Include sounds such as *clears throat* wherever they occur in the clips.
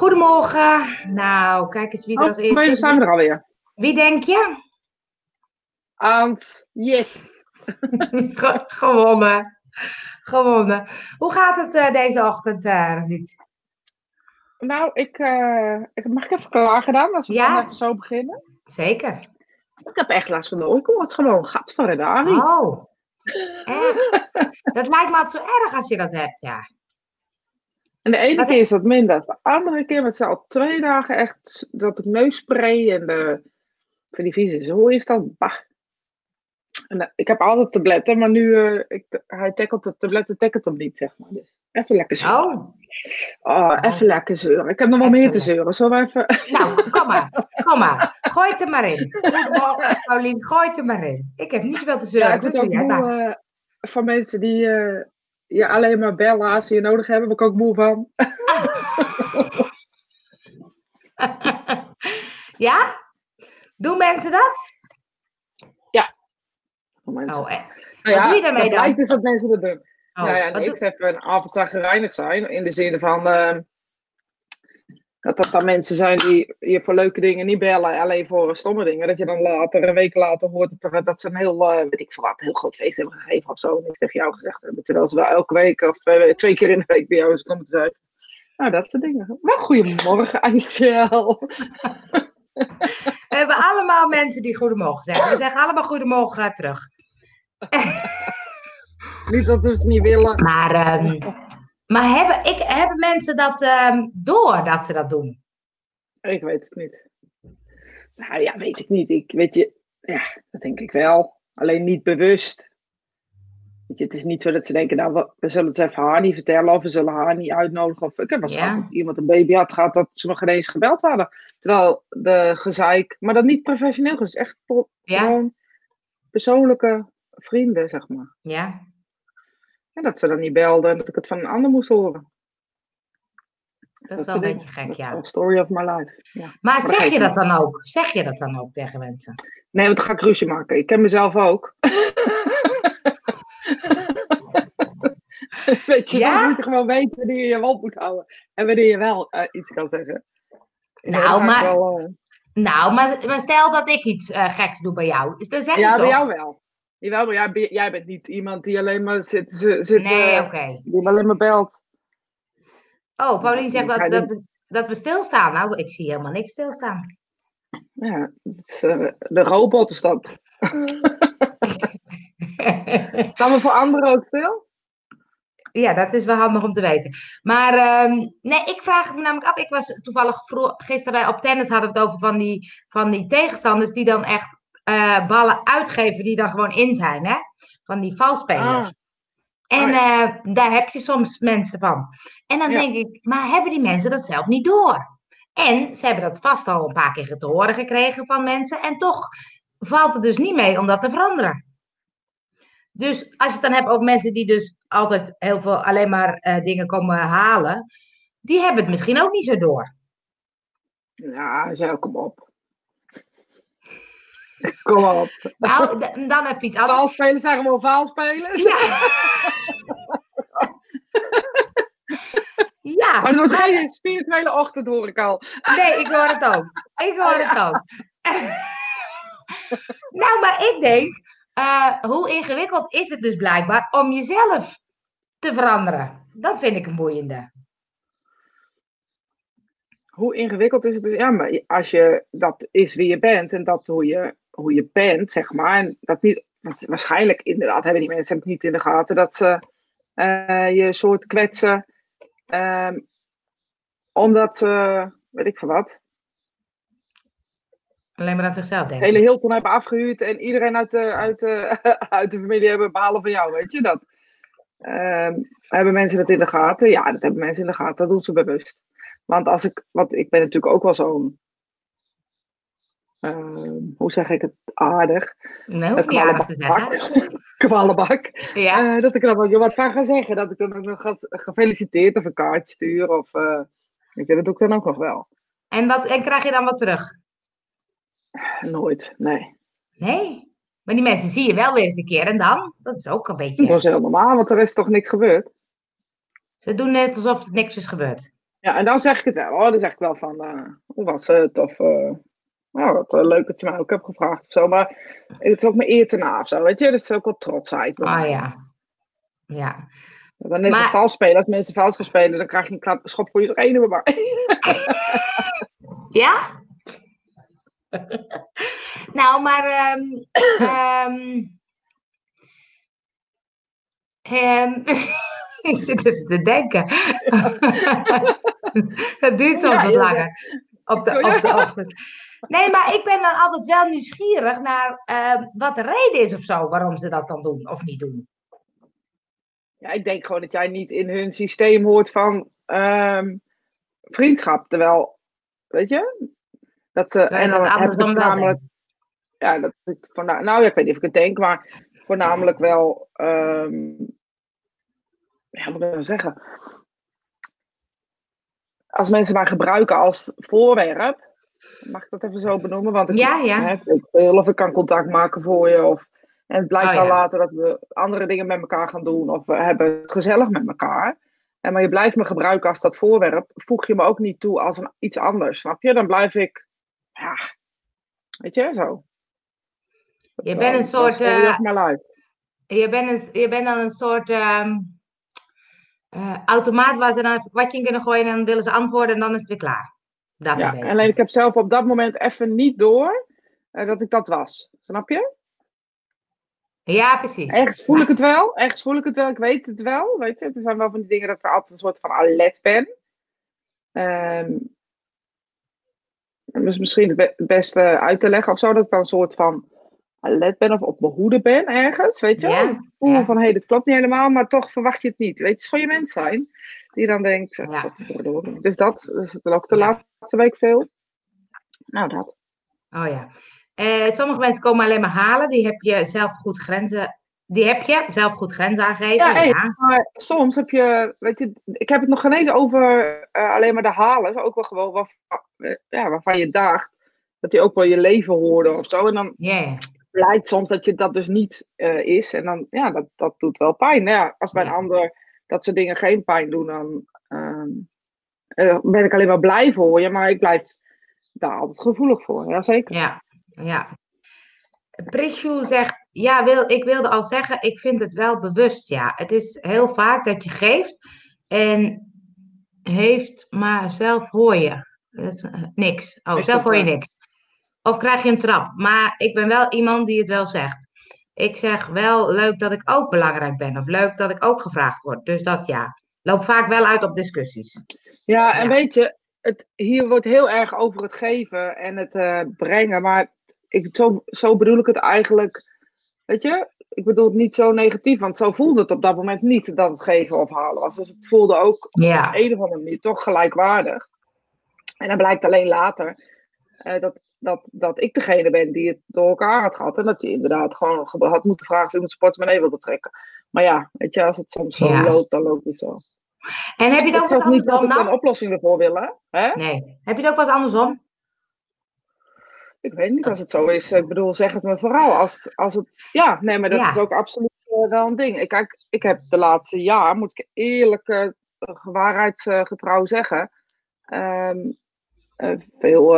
Goedemorgen. Nou, kijk eens wie er Oh, als eerste... maar we er alweer. Wie denk je? Aans, yes. *laughs* Ge- gewonnen. Gewonnen. Hoe gaat het eh, deze ochtend, Ruud? Nou, ik, eh, ik mag ik even klaar gedaan als we Ja. dan even zo beginnen. Zeker. Ik heb echt last van de oorkoorts gewoon. Gaat voor de. Oh. Echt? Dat lijkt me altijd zo erg als je dat hebt, ja. En de ene keer is dat minder. De andere keer met ze al twee dagen echt dat ik neusspray en de van die vieze zooi is dan. Bah. En, eh, ik heb altijd tabletten, maar nu eh, ik, hij tackelt de tabletten, tackelt hem niet, zeg maar. Dus even lekker zeuren. Oh. Oh, even lekker zeuren. Ik heb nog wel Even meer te zeuren. Zullen we even... Nou, kom maar. Kom maar. Gooi het er maar in. *laughs* Goedemorgen, Paulien. Gooi het er maar in. Ik heb niet zoveel te Ja, zeuren. ik word dus ook moe maar. eh, van mensen die je alleen maar bellen als ze je nodig hebben. Ben ik ook moe van. *laughs* ja? Doen mensen dat? Mensen. Oh, eh. Nou wat doe je daarmee dan? blijkt dus dat mensen dat doen. oh, nou ja, niks. doe- Even een avond gereinigd zijn. In de zin van eh, dat dat dan mensen zijn die je voor leuke dingen niet bellen. Alleen voor stomme dingen. Dat je dan later, een week later hoort dat, dat ze een heel, eh, weet ik veel wat, een heel groot feest hebben gegeven of zo. En niks tegen jou gezegd hebben. Terwijl ze wel elke week of twee, we- twee keer in de week bij jou is komen te zijn. Nou, dat soort dingen. Wel goedemorgen, Aisel. We hebben allemaal mensen die goedemorgen zeggen. We zeggen allemaal goedemorgen eh, terug. Niet dat we ze niet willen. Maar, ehm, maar hebben, ik, hebben mensen dat ehm, door dat ze dat doen? Ik weet het niet. Nou ja, weet ik niet. Ik weet je, ja, dat denk ik wel. Alleen niet bewust. Weet je, het is niet zo dat ze denken, nou, we, zullen het even haar niet vertellen of we zullen haar niet uitnodigen. Of ik heb eens Ja. dat iemand een baby had gehad dat ze nog ineens gebeld hadden. Terwijl de gezeik, maar dat niet professioneel, is echt pro- Ja. gewoon persoonlijke vrienden, zeg maar. Ja. En dat ze dan niet belden en dat ik het van een ander moest horen. Dat is wel een beetje gek, ja. story of my life. Ja. Maar zeg je dat dan ook? Zeg je dat dan ook tegen mensen? Nee, want dan ga ik ruzie maken. Ik ken mezelf ook. *laughs* Weet je, Ja? moet je gewoon weten wanneer je je mond moet houden. En wanneer je wel eh, iets kan zeggen. Nou, maar- Wel, eh, Nou, maar, maar stel dat ik iets eh, geks doe bij jou. Dan zeg ja, bij toch? jou wel. Jawel, maar jij, ben- jij bent niet iemand die alleen maar zit, zit, Nee, eh, oké. die alleen maar belt. Oh, Paulien zegt dat, dat, we- dat we stilstaan. Nou, ik zie helemaal niks stilstaan. Ja, het is, eh, de robot is dat. *laughs* Staan we voor anderen ook stil? Ja, dat is wel handig om te weten. Maar ehm, nee, ik vraag me namelijk af. Ik was toevallig gisteren op tennis hadden we het over van die, van die tegenstanders die dan echt eh, ballen uitgeven die dan gewoon in zijn, hè? Van die valspelers. Ah. En Oh eh, daar heb je soms mensen van. En dan Ja. denk ik, maar hebben die mensen dat zelf niet door? En ze hebben dat vast al een paar keer te horen gekregen van mensen. En toch valt het dus niet mee om dat te veranderen. Dus als je het dan hebt over mensen die dus altijd heel veel alleen maar eh, dingen komen halen. Die hebben het misschien ook niet zo door. Ja, zei kom op. *laughs* Kom op. Nou, dan heb je iets anders. Vaalspelers zijn gewoon vaalspelers. Ja. *laughs* ja. Maar het wordt geen spirituele ochtend, hoor ik al. *laughs* Nee, ik hoor het ook. Ik hoor Oh, het ook. nou, maar ik denk, eh, hoe ingewikkeld is het dus blijkbaar om jezelf te veranderen? Dat vind ik een boeiende. Hoe ingewikkeld is het? Ja, maar als je dat is wie je bent en dat hoe je, hoe je bent, zeg maar. En dat niet, want waarschijnlijk, inderdaad, hebben die mensen het niet in de gaten dat ze eh, je soort kwetsen. ehm, omdat ze, weet ik veel wat, Alleen maar aan zichzelf de denken. hele Hilton hebben afgehuurd en iedereen uit de, uit de, *laughs* uit de familie hebben behalve van jou, weet je dat? Ehm, hebben mensen dat in de gaten? Ja, dat hebben mensen in de gaten. Dat doen ze bewust. Want als ik, want ik ben natuurlijk ook wel zo'n, ehm, hoe zeg ik het aardig, aardig te zeggen. *laughs* kwallenbak. Ja. Eh, dat ik er wel wat van ga zeggen. Dat ik dan ook nog ga gefeliciteerd of een kaartje stuur. Of, eh, weet je, dat doe ik dan ook nog wel. En, wat, en krijg je dan wat terug? Nooit, nee. Nee. Maar die mensen zie je wel weer eens een keer en dan? Dat is ook een Dat beetje... is heel normaal, want er is toch niks gebeurd. Ze doen net alsof er niks is gebeurd. Ja, en dan zeg ik het wel hoor. Dan zeg ik wel van, eh, hoe was het? Of, eh, nou, wat eh, leuk dat je mij ook hebt gevraagd of zo. Maar het is ook mijn eer te na of zo, weet je. Dat is ook wel trotsheid. Oh mij. ja. Ja. Dan is Maar- het vals spelen. Als mensen vals gaan spelen, dan krijg je een klap, schop voor je ene maar. *laughs* Ja? *laughs* nou, maar. ehm *coughs* ehm, ehm, *laughs* ik zit even te denken. Het duurt soms Ja, wat langer. Op de, op de ochtend. Nee, maar ik ben dan altijd wel nieuwsgierig naar ehm, wat de reden is of zo waarom ze dat dan doen of niet doen. Ja, ik denk gewoon dat jij niet in hun systeem hoort van ehm, vriendschap. Terwijl, weet je? Dat ze, je dat heb ik wel namelijk. Ja, dat ik voorna- nou ik weet niet of ik het denk, maar voornamelijk wel. ehm ja, moet ik nou zeggen? Als mensen mij gebruiken als voorwerp, mag ik dat even zo benoemen? Want ik, Ja, ja. ik of ik kan contact maken voor je. Of, en het blijkt Oh, dan ja. later dat we andere dingen met elkaar gaan doen. Of we hebben het gezellig met elkaar. En maar je blijft me gebruiken als dat voorwerp. Voeg je me ook niet toe als een, iets anders, snap je? Dan blijf ik, ja, weet je, zo. Je bent een soort, eh. Je bent, een, je bent dan een soort ehm, eh, automaat waar ze dan even kwartje in kunnen gooien en dan willen ze antwoorden en dan is het weer klaar. Dat Ja, alleen ik heb zelf op dat moment even niet door eh, dat ik dat was. Snap je? Ja, precies. Ergens voel ik het wel. Ergens voel ik het wel. Ik weet het wel. Weet je? Er zijn wel van die dingen dat ik altijd een soort van alert ben. Dat is misschien het be- het beste uit te leggen of zo. Dat ik dan een soort van alert ben of op mijn hoede ben ergens. Weet je? Ja, voel ja. van, hé, dit klopt niet helemaal. Maar toch verwacht je het niet. Weet je, het is gewoon je mens zijn. Die dan denkt, eh, Ja. dus dat is het ook de Ja. Week veel. Nou, dat. Oh ja. Eh, sommige mensen komen alleen maar halen. Die heb je zelf goed grenzen. Die heb je zelf goed grenzen aangegeven. Ja, maar soms heb je, weet je, ik heb het nog geen eens over eh, alleen maar de halen. Ook wel gewoon waarvan, eh, ja, waarvan je dacht dat die ook wel je leven hoorden of zo. En dan blijkt soms dat je dat dus niet eh, is. En dan, ja, dat, dat doet wel pijn. Nou ja, als bij een ander dat soort dingen geen pijn doen, dan ehm, eh, ben ik alleen maar blij voor je. Maar ik blijf daar altijd gevoelig voor. Jazeker. ja, ja. Prishu zegt, ja, wil, ik wilde al zeggen, ik vind het wel bewust, ja. Het is heel vaak dat je geeft en heeft, maar zelf hoor je Dat is, eh, niks. Oh, zelf hoor je niks. Of krijg je een trap. Maar ik ben wel iemand die het wel zegt. Ik zeg wel leuk dat ik ook belangrijk ben. Of leuk dat ik ook gevraagd word. Dus dat ja. Loopt vaak wel uit op discussies. Ja, en Ja. weet je, het, hier wordt heel erg over het geven en het eh, brengen. Maar ik, zo, zo bedoel ik het eigenlijk. Weet je, ik bedoel het niet zo negatief, want zo voelde het op dat moment niet dat het geven of halen was. Dus het voelde ook Ja. op een of andere manier toch gelijkwaardig. En dan blijkt alleen later eh, dat, dat, dat ik degene ben die het door elkaar had gehad. En dat je inderdaad gewoon ge- had moeten vragen of iemand zijn portemonnee wilde trekken. Maar ja, weet je, als het soms zo Ja. loopt, dan loopt het zo. En heb je dat Het ook niet dat ik dan? een oplossing ervoor wil, hè? Nee. Heb je het ook wat andersom? Ik weet niet als het zo is. Ik bedoel, zeg het me vooral. Als, als het, ja, nee, maar dat Ja. is ook absoluut eh, wel een ding. Ik, kijk, ik heb de laatste jaar, moet ik eerlijk, eh, waarheidsgetrouw zeggen, ehm, eh, veel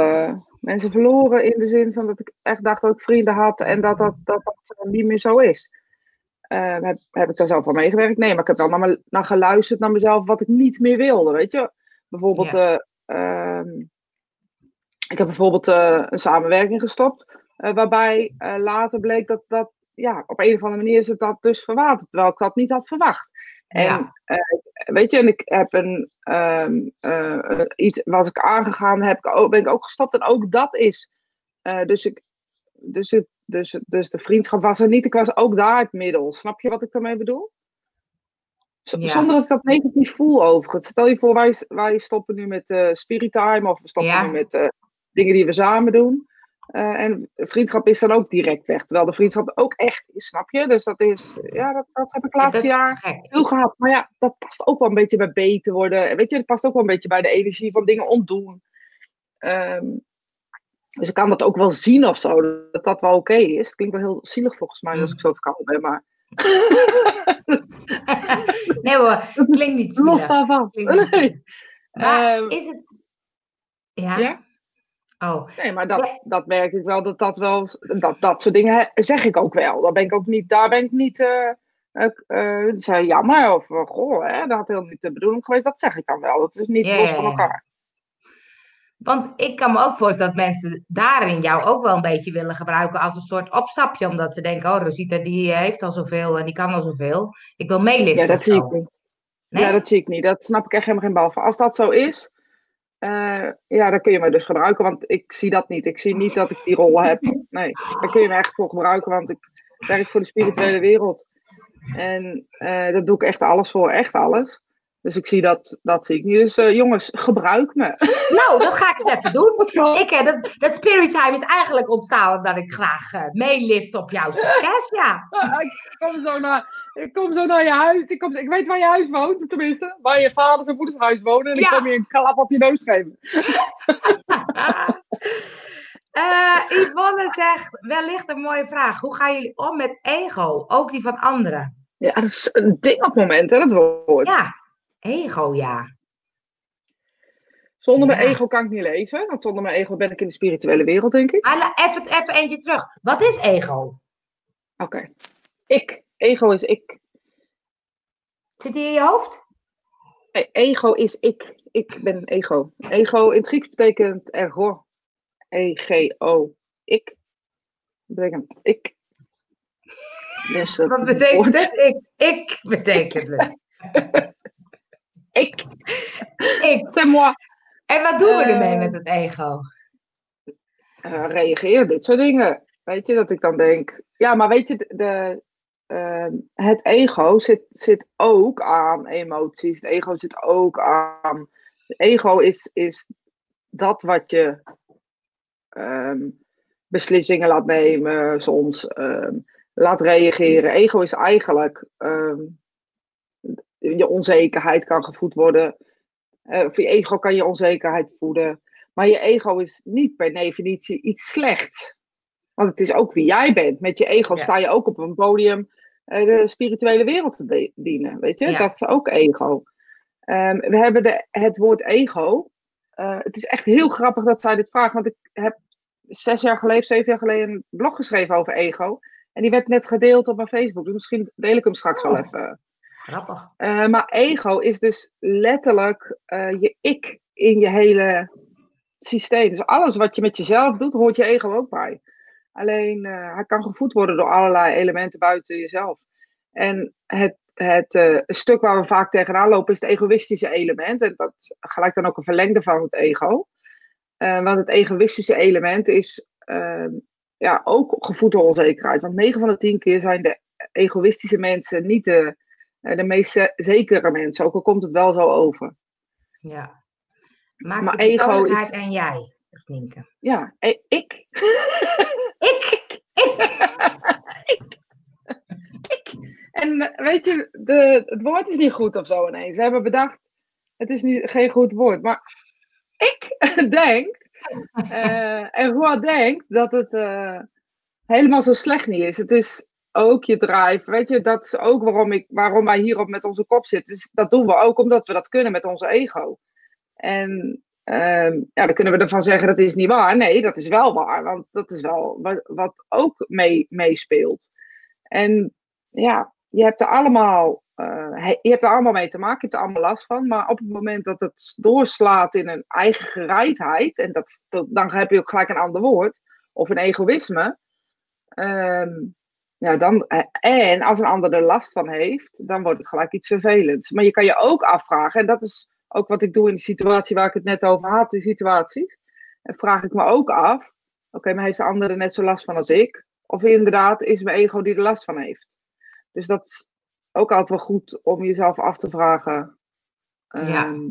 mensen verloren in de zin van dat ik echt dacht dat ik vrienden had en dat dat, dat, dat niet meer zo is. Eh, heb, heb ik daar zelf van meegewerkt? Nee, maar ik heb wel naar, me, naar geluisterd naar mezelf wat ik niet meer wilde, weet je. Bijvoorbeeld, Ja. eh, ehm, ik heb bijvoorbeeld eh, een samenwerking gestopt, waarbij later bleek dat dat, ja, op een of andere manier is het dat dus verwaterd, terwijl ik dat niet had verwacht. En Ja. weet je, en ik heb een, ehm, eh, eh, iets wat ik aangegaan heb, ben ik ook gestopt en ook dat is. dus, ik, dus, het, dus, dus de vriendschap was er niet, ik was ook daar het middel. Snap je wat ik daarmee bedoel? Z- Ja. Zonder dat ik dat negatief voel overigens. Stel je voor, wij, wij stoppen nu met eh Spirit Time of we stoppen Ja. nu met eh, dingen die we samen doen. Eh, en vriendschap is dan ook direct weg. Terwijl de vriendschap ook echt is, snap je? Dus dat is, ja, dat, dat heb ik laatste jaar veel gehad. Maar ja, dat past ook wel een beetje bij beter worden. En Weet je, dat past ook wel een beetje bij de energie van dingen ontdoen. Ehm, dus ik kan dat ook wel zien of zo, dat dat wel oké is. Het klinkt wel heel zielig volgens mij als ik zo verkouden ben, maar *laughs* nee hoor, dat is *laughs* klinkt niet los zielig. daarvan. Klinkt niet Nee. Maar Ehm, is het... Ja? ja? Oh, Nee, maar dat, dat merk ik wel, dat dat wel, dat, dat soort dingen zeg ik ook wel. Daar ben ik ook niet, daar ben ik niet, zei jammer of goh, hè, dat had helemaal niet de bedoeling geweest. Dat zeg ik dan wel. Dat is niet los van elkaar. Want ik kan me ook voorstellen dat mensen daarin jou ook wel een beetje willen gebruiken als een soort opstapje. Omdat ze denken, oh, Rosita die heeft al zoveel en die kan al zoveel. Ik wil meeliften Ja, dat zie ik niet. Nee? Ja, dat zie ik niet. Dat snap ik echt helemaal geen bal van. Als dat zo is, eh, ja, dan kun je me dus gebruiken, want ik zie dat niet. Ik zie niet dat ik die rol heb. Nee, daar kun je me echt voor gebruiken, want ik werk voor de spirituele wereld. En eh daar doe ik echt alles voor, echt alles. Dus ik zie dat, dat zie ik niet. Dus eh, jongens, gebruik me. *laughs* Nou, dat ga ik eens even doen. Ik, eh, dat, dat spirit time is eigenlijk ontstaan omdat ik graag eh, meelift op jouw succes, ja. *laughs* ik, kom zo naar, ik kom zo naar je huis. Ik, kom, ik weet waar je huis woont, tenminste. Waar je vaders en moeders huis wonen. En ik Ja. kom je een klap op je neus geven. *laughs* Eh, Yvonne zegt, wellicht een mooie vraag. Hoe gaan jullie om met ego? Ook die van anderen? Ja, dat is een ding op het moment, hè, dat woord. Ja, ego, ja. Zonder mijn ego kan ik niet leven. Want zonder mijn ego ben ik in de spirituele wereld, denk ik. Maar even, even eentje terug. Wat is ego? Oké. Ik. Ego is ik. Zit die in je hoofd? Nee, ego is ik. Ik ben ego. Ego in het Grieks betekent ergo. E-G-O. Ik. Dat betekent ik. *laughs* Dus dat Wat betekent het? Ik, ik betekent het. *laughs* Ik. Ik. C'est moi. En wat doen we Eh, ermee met het ego? eh, reageer, dit soort dingen. Weet je, dat ik dan denk, ja, maar weet je, de, ehm, het ego zit, zit ook aan emoties. Het ego zit ook aan. Het ego is, is dat wat je ehm, beslissingen laat nemen, soms ehm, laat reageren. Ego is eigenlijk je onzekerheid kan gevoed worden. Eh, voor je ego kan je onzekerheid voeden. Maar je ego is niet per definitie iets slechts. Want het is ook wie jij bent. Met je ego Ja. sta je ook op een podium eh, de spirituele wereld te dienen. Weet je, Ja. dat is ook ego. Ehm, we hebben de, het woord ego. Eh, het is echt heel grappig dat zij dit vraagt. Want ik heb zes jaar geleden, zeven jaar geleden een blog geschreven over ego. En die werd net gedeeld op mijn Facebook. Dus misschien deel ik hem straks wel Oh. even. Grappig. Eh, maar ego is dus letterlijk eh, je ik in je hele systeem. Dus alles wat je met jezelf doet, hoort je ego ook bij. Alleen eh, hij kan gevoed worden door allerlei elementen buiten jezelf. En het, het stuk waar we vaak tegenaan lopen is het egoïstische element. En dat gelijk dan ook een verlengde van het ego. Want het egoïstische element is ja, ook gevoed door onzekerheid. Want 9 van de 10 keer zijn de egoïstische mensen niet de, de meest ze- zekere mensen. Ook al komt het wel zo over. Ja. Maak Maar ego is- en jij, Nienke. Ja, eh, *laughs* *laughs* ik. Ik, En eh, weet je, de, het woord is niet goed of zo ineens. We hebben bedacht, het is niet, geen goed woord. Maar ik *laughs* denk, eh, en Roa denkt, dat het eh, helemaal zo slecht niet is. Het is ook je drive. Weet je, dat is ook waarom, ik, waarom wij hierop met onze kop zitten. Dus dat doen we ook omdat we dat kunnen met onze ego. En ehm, ja, dan kunnen we ervan zeggen dat is niet waar. Nee, dat is wel waar. Want dat is wel wat, wat ook mee, meespeelt. En ja, je hebt er allemaal, eh, je hebt er allemaal mee te maken. Je hebt er allemaal last van. Maar op het moment dat het doorslaat in een eigen gereidheid. En dat- dan heb je ook gelijk een ander woord. Of een egoïsme. ehm, ja, dan, eh, en als een ander er last van heeft, dan wordt het gelijk iets vervelends. Maar je kan je ook afvragen, en dat is ook wat ik doe in de situatie waar ik het net over had, die situaties. En vraag ik me ook af, oké, maar heeft de ander er net zo last van als ik? Of inderdaad is mijn ego die er last van heeft? Dus dat is ook altijd wel goed om jezelf af te vragen. Ja. ehm,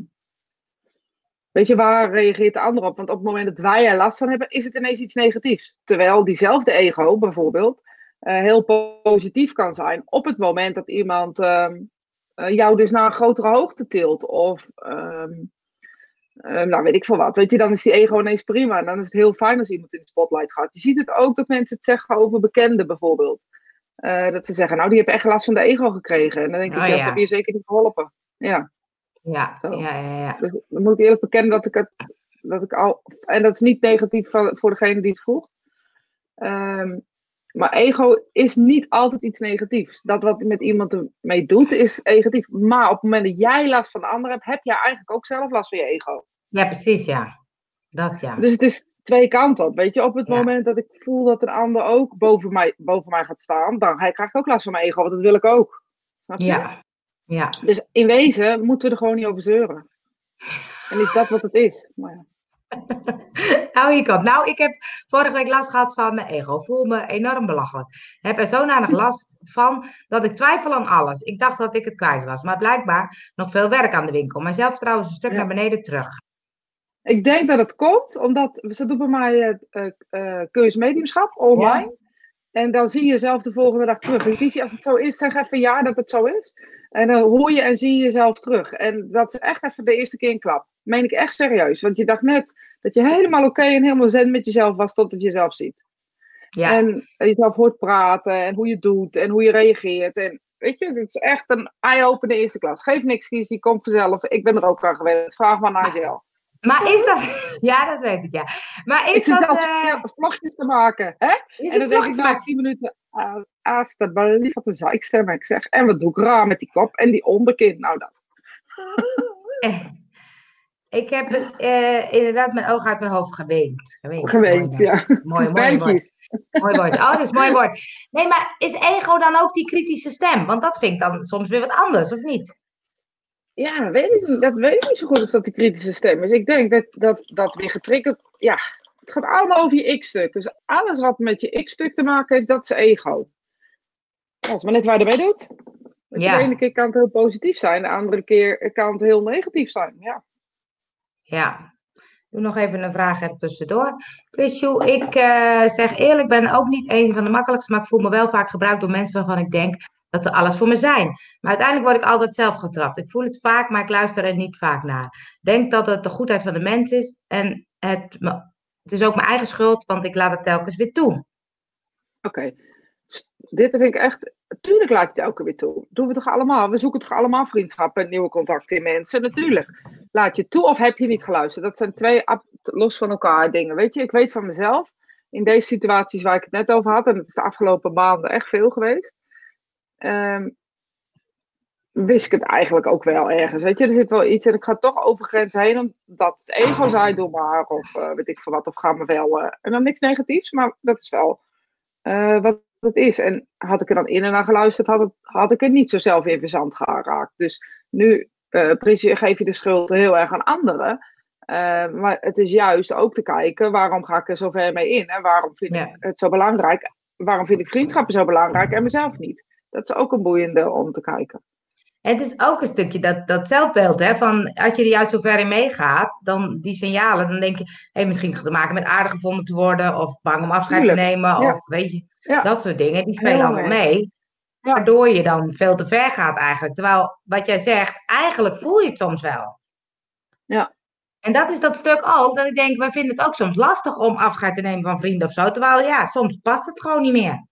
Weet je, waar reageert de ander op? Want op het moment dat wij er last van hebben, is het ineens iets negatiefs. Terwijl diezelfde ego bijvoorbeeld eh, heel positief kan zijn op het moment dat iemand ehm, eh, jou dus naar een grotere hoogte tilt. Of, ehm, ehm, nou weet ik veel wat. Weet je, dan is die ego ineens prima. En dan is het heel fijn als iemand in de spotlight gaat. Je ziet het ook dat mensen het zeggen over bekenden bijvoorbeeld. Eh, dat ze zeggen, nou die hebben echt last van de ego gekregen. En dan denk ik, ja, ja. ze hebben je zeker niet geholpen. Ja. Ja, Zo. ja, ja, ja. Dus dan moet ik eerlijk bekennen dat ik het, dat ik al, en dat is niet negatief van, voor degene die het vroeg. Maar ego is niet altijd iets negatiefs. Dat wat met iemand ermee doet is negatief. Maar op het moment dat jij last van de ander hebt, heb jij eigenlijk ook zelf last van je ego. Ja, precies, ja. Dat ja. Dus het is twee kanten op. Weet je, op het Ja. moment dat ik voel dat een ander ook boven mij, boven mij gaat staan, dan krijg ik ook last van mijn ego, want dat wil ik ook. Snap je? Ja. Ja. Dus in wezen moeten we er gewoon niet over zeuren. En is dat wat het is? Maar ja. *laughs* Hou je kant. Nou, ik heb vorige week last gehad van mijn ego. Voel me enorm belachelijk. Heb er zodanig last van dat ik twijfel aan alles. Ik dacht dat ik het kwijt was. Maar blijkbaar nog veel werk aan de winkel. Mijn zelfvertrouwen is een stuk Ja. naar beneden terug. Ik denk dat het komt omdat ze doen bij mij uh, uh, keuzemediumschap online. En dan zie je jezelf de volgende dag terug. En Kiesje, als het zo is, zeg even ja dat het zo is. En dan hoor je en zie je jezelf terug. En dat is echt even de eerste keer een klap. Meen ik echt serieus. Want je dacht net dat je helemaal oké en helemaal zen met jezelf was totdat je jezelf ziet. Ja. En jezelf hoort praten en hoe je doet en hoe je reageert. En weet je, het is echt een eye-opener eerste klas. Geef niks, Kies, die komt vanzelf. Ik ben er ook aan gewend. Vraag maar naar Angel. Maar is dat... *laughs* Ja, dat weet ik, ja. Maar is ik dat... zelfs Uh... vlogjes te maken, hè? Is en dan denk ik na tien minuten... Ah staat bij lief wat een zeikstem. Ik zeg, en wat doe ik raar met die kop en die onderkin? Nou, dat. *laughs* Ik heb uh, inderdaad mijn oog uit mijn hoofd geweend. Geweend, geweend ja. Mooi, mooi woord. mooi woord. Oh, dat is mooi woord. Nee, maar is ego dan ook die kritische stem? Want dat vind ik dan soms weer wat anders, of niet? Ja, weet ik dat weet ik niet zo goed of dat die kritische stem is. Ik denk dat dat, dat weer getriggerd... Ja, het gaat allemaal over je ik-stuk. Dus alles wat met je ik-stuk te maken heeft, dat is ego. Dat is maar net waar je ermee doet. Ja. De ene keer kan het heel positief zijn, de andere keer kan het heel negatief zijn. Ja. Ja. Doe nog even een vraag er tussendoor. Prisjoe, ik uh, zeg eerlijk, ben ook niet een van de makkelijkste, maar ik voel me wel vaak gebruikt door mensen waarvan ik denk dat ze alles voor me zijn. Maar uiteindelijk word ik altijd zelf getrapt. Ik voel het vaak, maar ik luister er niet vaak naar. Denk dat het de goedheid van de mens is en het, het is ook mijn eigen schuld, want ik laat het telkens weer toe. Oké. Dit vind ik echt. Tuurlijk laat je het elke weer toe. Doen we toch allemaal? We zoeken toch allemaal vriendschappen en nieuwe contacten in mensen? Natuurlijk. Laat je toe of heb je niet geluisterd? Dat zijn twee los van elkaar dingen. Weet je, ik weet van mezelf. In deze situaties waar ik het net over had, en het is de afgelopen maanden echt veel geweest. Um, wist ik het eigenlijk ook wel ergens. Weet je, er zit wel iets en ik ga toch over grenzen heen, omdat het ego zei, doe maar, of uh, weet ik veel wat, of ga me wel. Uh, en dan niks negatiefs, maar dat is wel uh, wat het is. En had ik er dan in en naar geluisterd, had, het, had ik het niet zo zelf in verzand geraakt. Dus nu geef je de schuld heel erg aan anderen. Maar het is juist ook te kijken, waarom ga ik er zo ver mee in? En waarom vind ja. ik het zo belangrijk? Waarom vind ik vriendschappen zo belangrijk en mezelf niet? Dat is ook een boeiende om te kijken. En het is ook een stukje dat, dat zelfbeeld, hè, van als je er juist zo ver in meegaat, dan die signalen, dan denk je, hey, misschien te maken met aardig gevonden te worden, of bang om afscheid Tuurlijk. te nemen, Ja. of weet je, Ja. dat soort dingen, die spelen allemaal mee. Ja. Waardoor je dan veel te ver gaat eigenlijk. Terwijl, wat jij zegt, eigenlijk voel je het soms wel. Ja. En dat is dat stuk ook, dat ik denk, wij vinden het ook soms lastig om afscheid te nemen van vrienden of zo. Terwijl, ja, soms past het gewoon niet meer.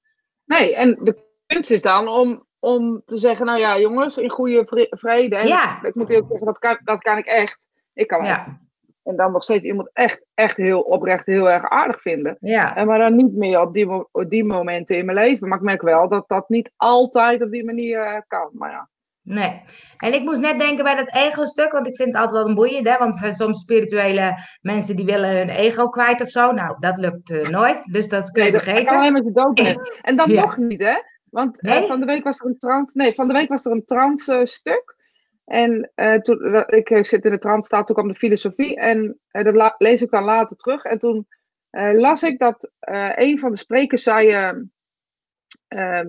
Nee, en de kunst is dan om, om te zeggen, nou ja, jongens, in goede vre- vrede. En Ja. ik moet eerlijk zeggen, dat kan, dat kan ik echt. Ik kan echt. En dan nog steeds iemand echt, echt heel oprecht heel erg aardig vinden. ja. En maar dan niet meer op die, op die momenten in mijn leven. Maar ik merk wel dat dat niet altijd op die manier eh, kan. Maar ja. Nee. En ik moest net denken bij dat ego-stuk, want ik vind het altijd wel een boeiend, hè? Want er zijn soms spirituele mensen die willen hun ego kwijt of zo. Nou, dat lukt eh, nooit, dus dat kun je Nee, dat vergeten. alleen met je dood bent. *laughs* En dan Ja. nog niet, hè? Want eh, van de week was er een trans. Nee, van de week was er een trans stuk. En eh, toen, ik eh, zit in de trans staat, toen kwam de filosofie. En dat lees ik dan later terug. En toen las ik dat een van de sprekers zei. eh, ehm,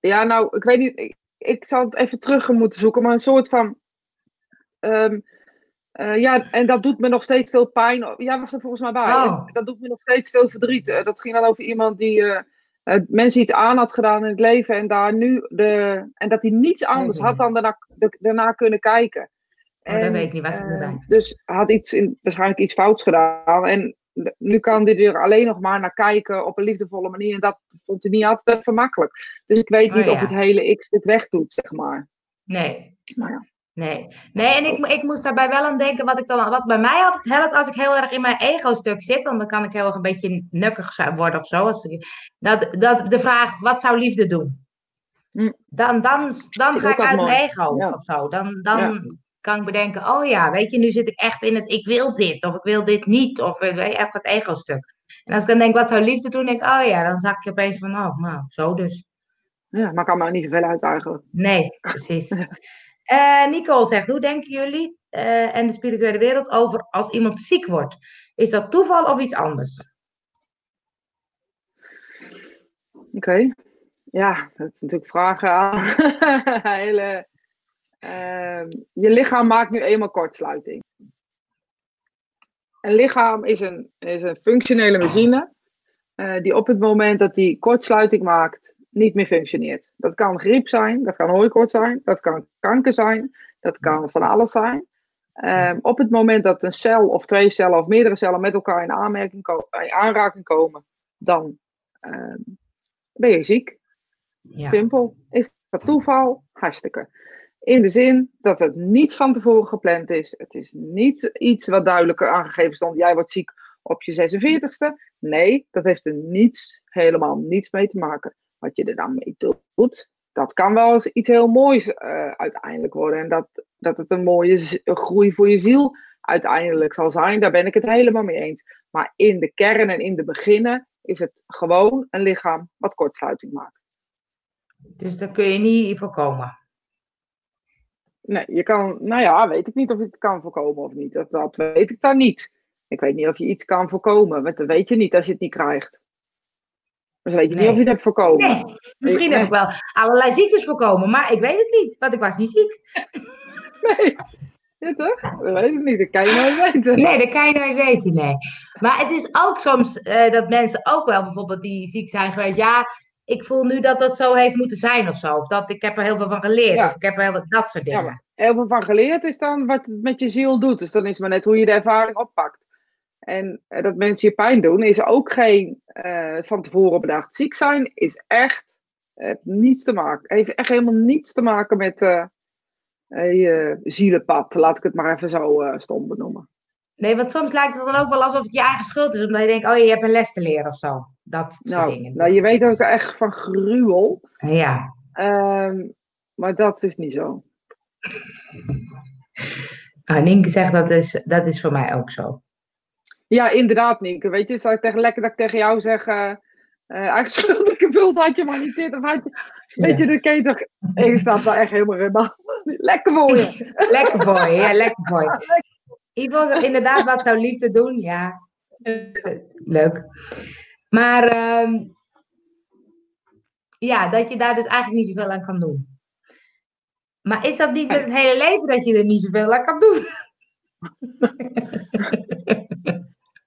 ja, nou, ik weet niet. Ik, ik zal het even terug moeten zoeken. Maar een soort van. ehm, eh, ja, en dat doet me nog steeds veel pijn. Ja, was er volgens mij bij. Oh. Dat doet me nog steeds veel verdriet. Dat ging dan over iemand die mensen iets aan had gedaan in het leven. En daar nu de. En dat hij niets anders had dan daarna, de- daarna kunnen kijken. Oh, dat weet ik niet, was ik eh, bij. Dus had iets in, waarschijnlijk iets fouts gedaan. En nu kan hij er alleen nog maar naar kijken op een liefdevolle manier. En dat vond hij niet altijd even makkelijk. Dus ik weet Oh, niet of het hele X-stuk wegdoet, zeg maar. Nee. Nou ja. Nee, nee en ik, ik moest daarbij wel aan denken, wat, ik dan, wat bij mij altijd helpt als ik heel erg in mijn ego-stuk zit, want dan kan ik heel erg een beetje nukkig worden of zo. Als ik- dat, dat, de vraag, wat zou liefde doen? Hm. Dan, dan, dan ik ga ik uit mijn ego Ja. of zo. Dan, dan Ja. kan ik bedenken, oh ja, weet je, nu zit ik echt in het ik wil dit of ik wil dit niet. Of weet je, echt het ego-stuk. En als ik dan denk, wat zou liefde doen? denk ik, oh ja, dan zak je opeens van, oh, nou, zo dus. ja, maar kan me niet zoveel uit eigenlijk. Nee, precies. *laughs* Eh Nicole zegt, hoe denken jullie eh, en de spirituele wereld over als iemand ziek wordt? Is dat toeval of iets anders? Oké. Ja, dat is natuurlijk vragen aan. *laughs* Hele, ehm, je lichaam maakt nu eenmaal kortsluiting. Een lichaam is een, is een functionele machine eh, die op het moment dat die kortsluiting maakt, niet meer functioneert. Dat kan griep zijn, dat kan hooikoorts zijn, dat kan kanker zijn, dat kan van alles zijn. Ehm, op het moment dat een cel of twee cellen of meerdere cellen met elkaar in, aanmerking ko- in aanraking komen, dan ehm, ben je ziek. Ja. Simpel. Is dat toeval? Hartstikke. In de zin dat het niet van tevoren gepland is. Het is niet iets wat duidelijker aangegeven stond. Jij wordt ziek op je 46ste. Nee, dat heeft er niets, helemaal niets mee te maken. Wat je er dan mee doet, dat kan wel eens iets heel moois eh, uiteindelijk worden. En dat, dat het een mooie groei voor je ziel uiteindelijk zal zijn. Daar ben ik het helemaal mee eens. Maar in de kern en in de beginnen is het gewoon een lichaam wat kortsluiting maakt. Dus dat kun je niet voorkomen. Nee, je kan, nou ja, weet ik niet of je het kan voorkomen of niet. Dat, dat weet ik dan niet. Ik weet niet of je iets kan voorkomen, want dat weet je niet als je het niet krijgt. Dus weet je niet of je het hebt voorkomen. Nee, misschien Nee. heb ik wel allerlei ziektes voorkomen, maar ik weet het niet, want ik was niet ziek. *laughs* Nee. Ja, toch? Dat weet ik niet, dat kan je nooit weten. Nee, dat kan je nooit weten, nee. Maar het is ook soms eh, dat mensen ook wel bijvoorbeeld die ziek zijn geweest, ja, ik voel nu dat dat zo heeft moeten zijn of zo. Of dat ik heb er heel veel van geleerd, Ja. of ik heb er heel veel, dat soort Ja, dingen. maar heel veel van geleerd is dan wat het met je ziel doet. Dus dan is maar net hoe je de ervaring oppakt. En eh, dat mensen je pijn doen, is ook geen eh, van tevoren bedacht. Ziek zijn is echt eh, niets te maken. Heeft echt helemaal niets te maken met eh, je zielenpad. Laat ik het maar even zo stom benoemen. Nee, want soms lijkt het dan ook wel alsof het je eigen schuld is, omdat je denkt, oh je hebt een les te leren of zo. Dat soort Nou, dingen. nou, je weet dat ik er echt van gruwel. Ja, Ehm, maar dat is niet zo. nou, Nienke zegt dat is, dat is voor mij ook zo. Ja, inderdaad, Nienke. Weet je, zou ik tegen, lekker dat ik tegen jou zeg... eh eh, eigen schuld, ik bedoeld, had je maar niet dit of had je... Weet je, dan kun je toch... Je staat daar echt helemaal in. *laughs* Lekker voor je. *laughs* Lekker voor je, ja, lekker voor je. *laughs* Ivo zegt inderdaad, wat zou liefde doen? Ja, leuk. Maar ehm, ja, dat je daar dus eigenlijk niet zoveel aan kan doen. Maar is dat niet met het hele leven dat je er niet zoveel aan kan doen?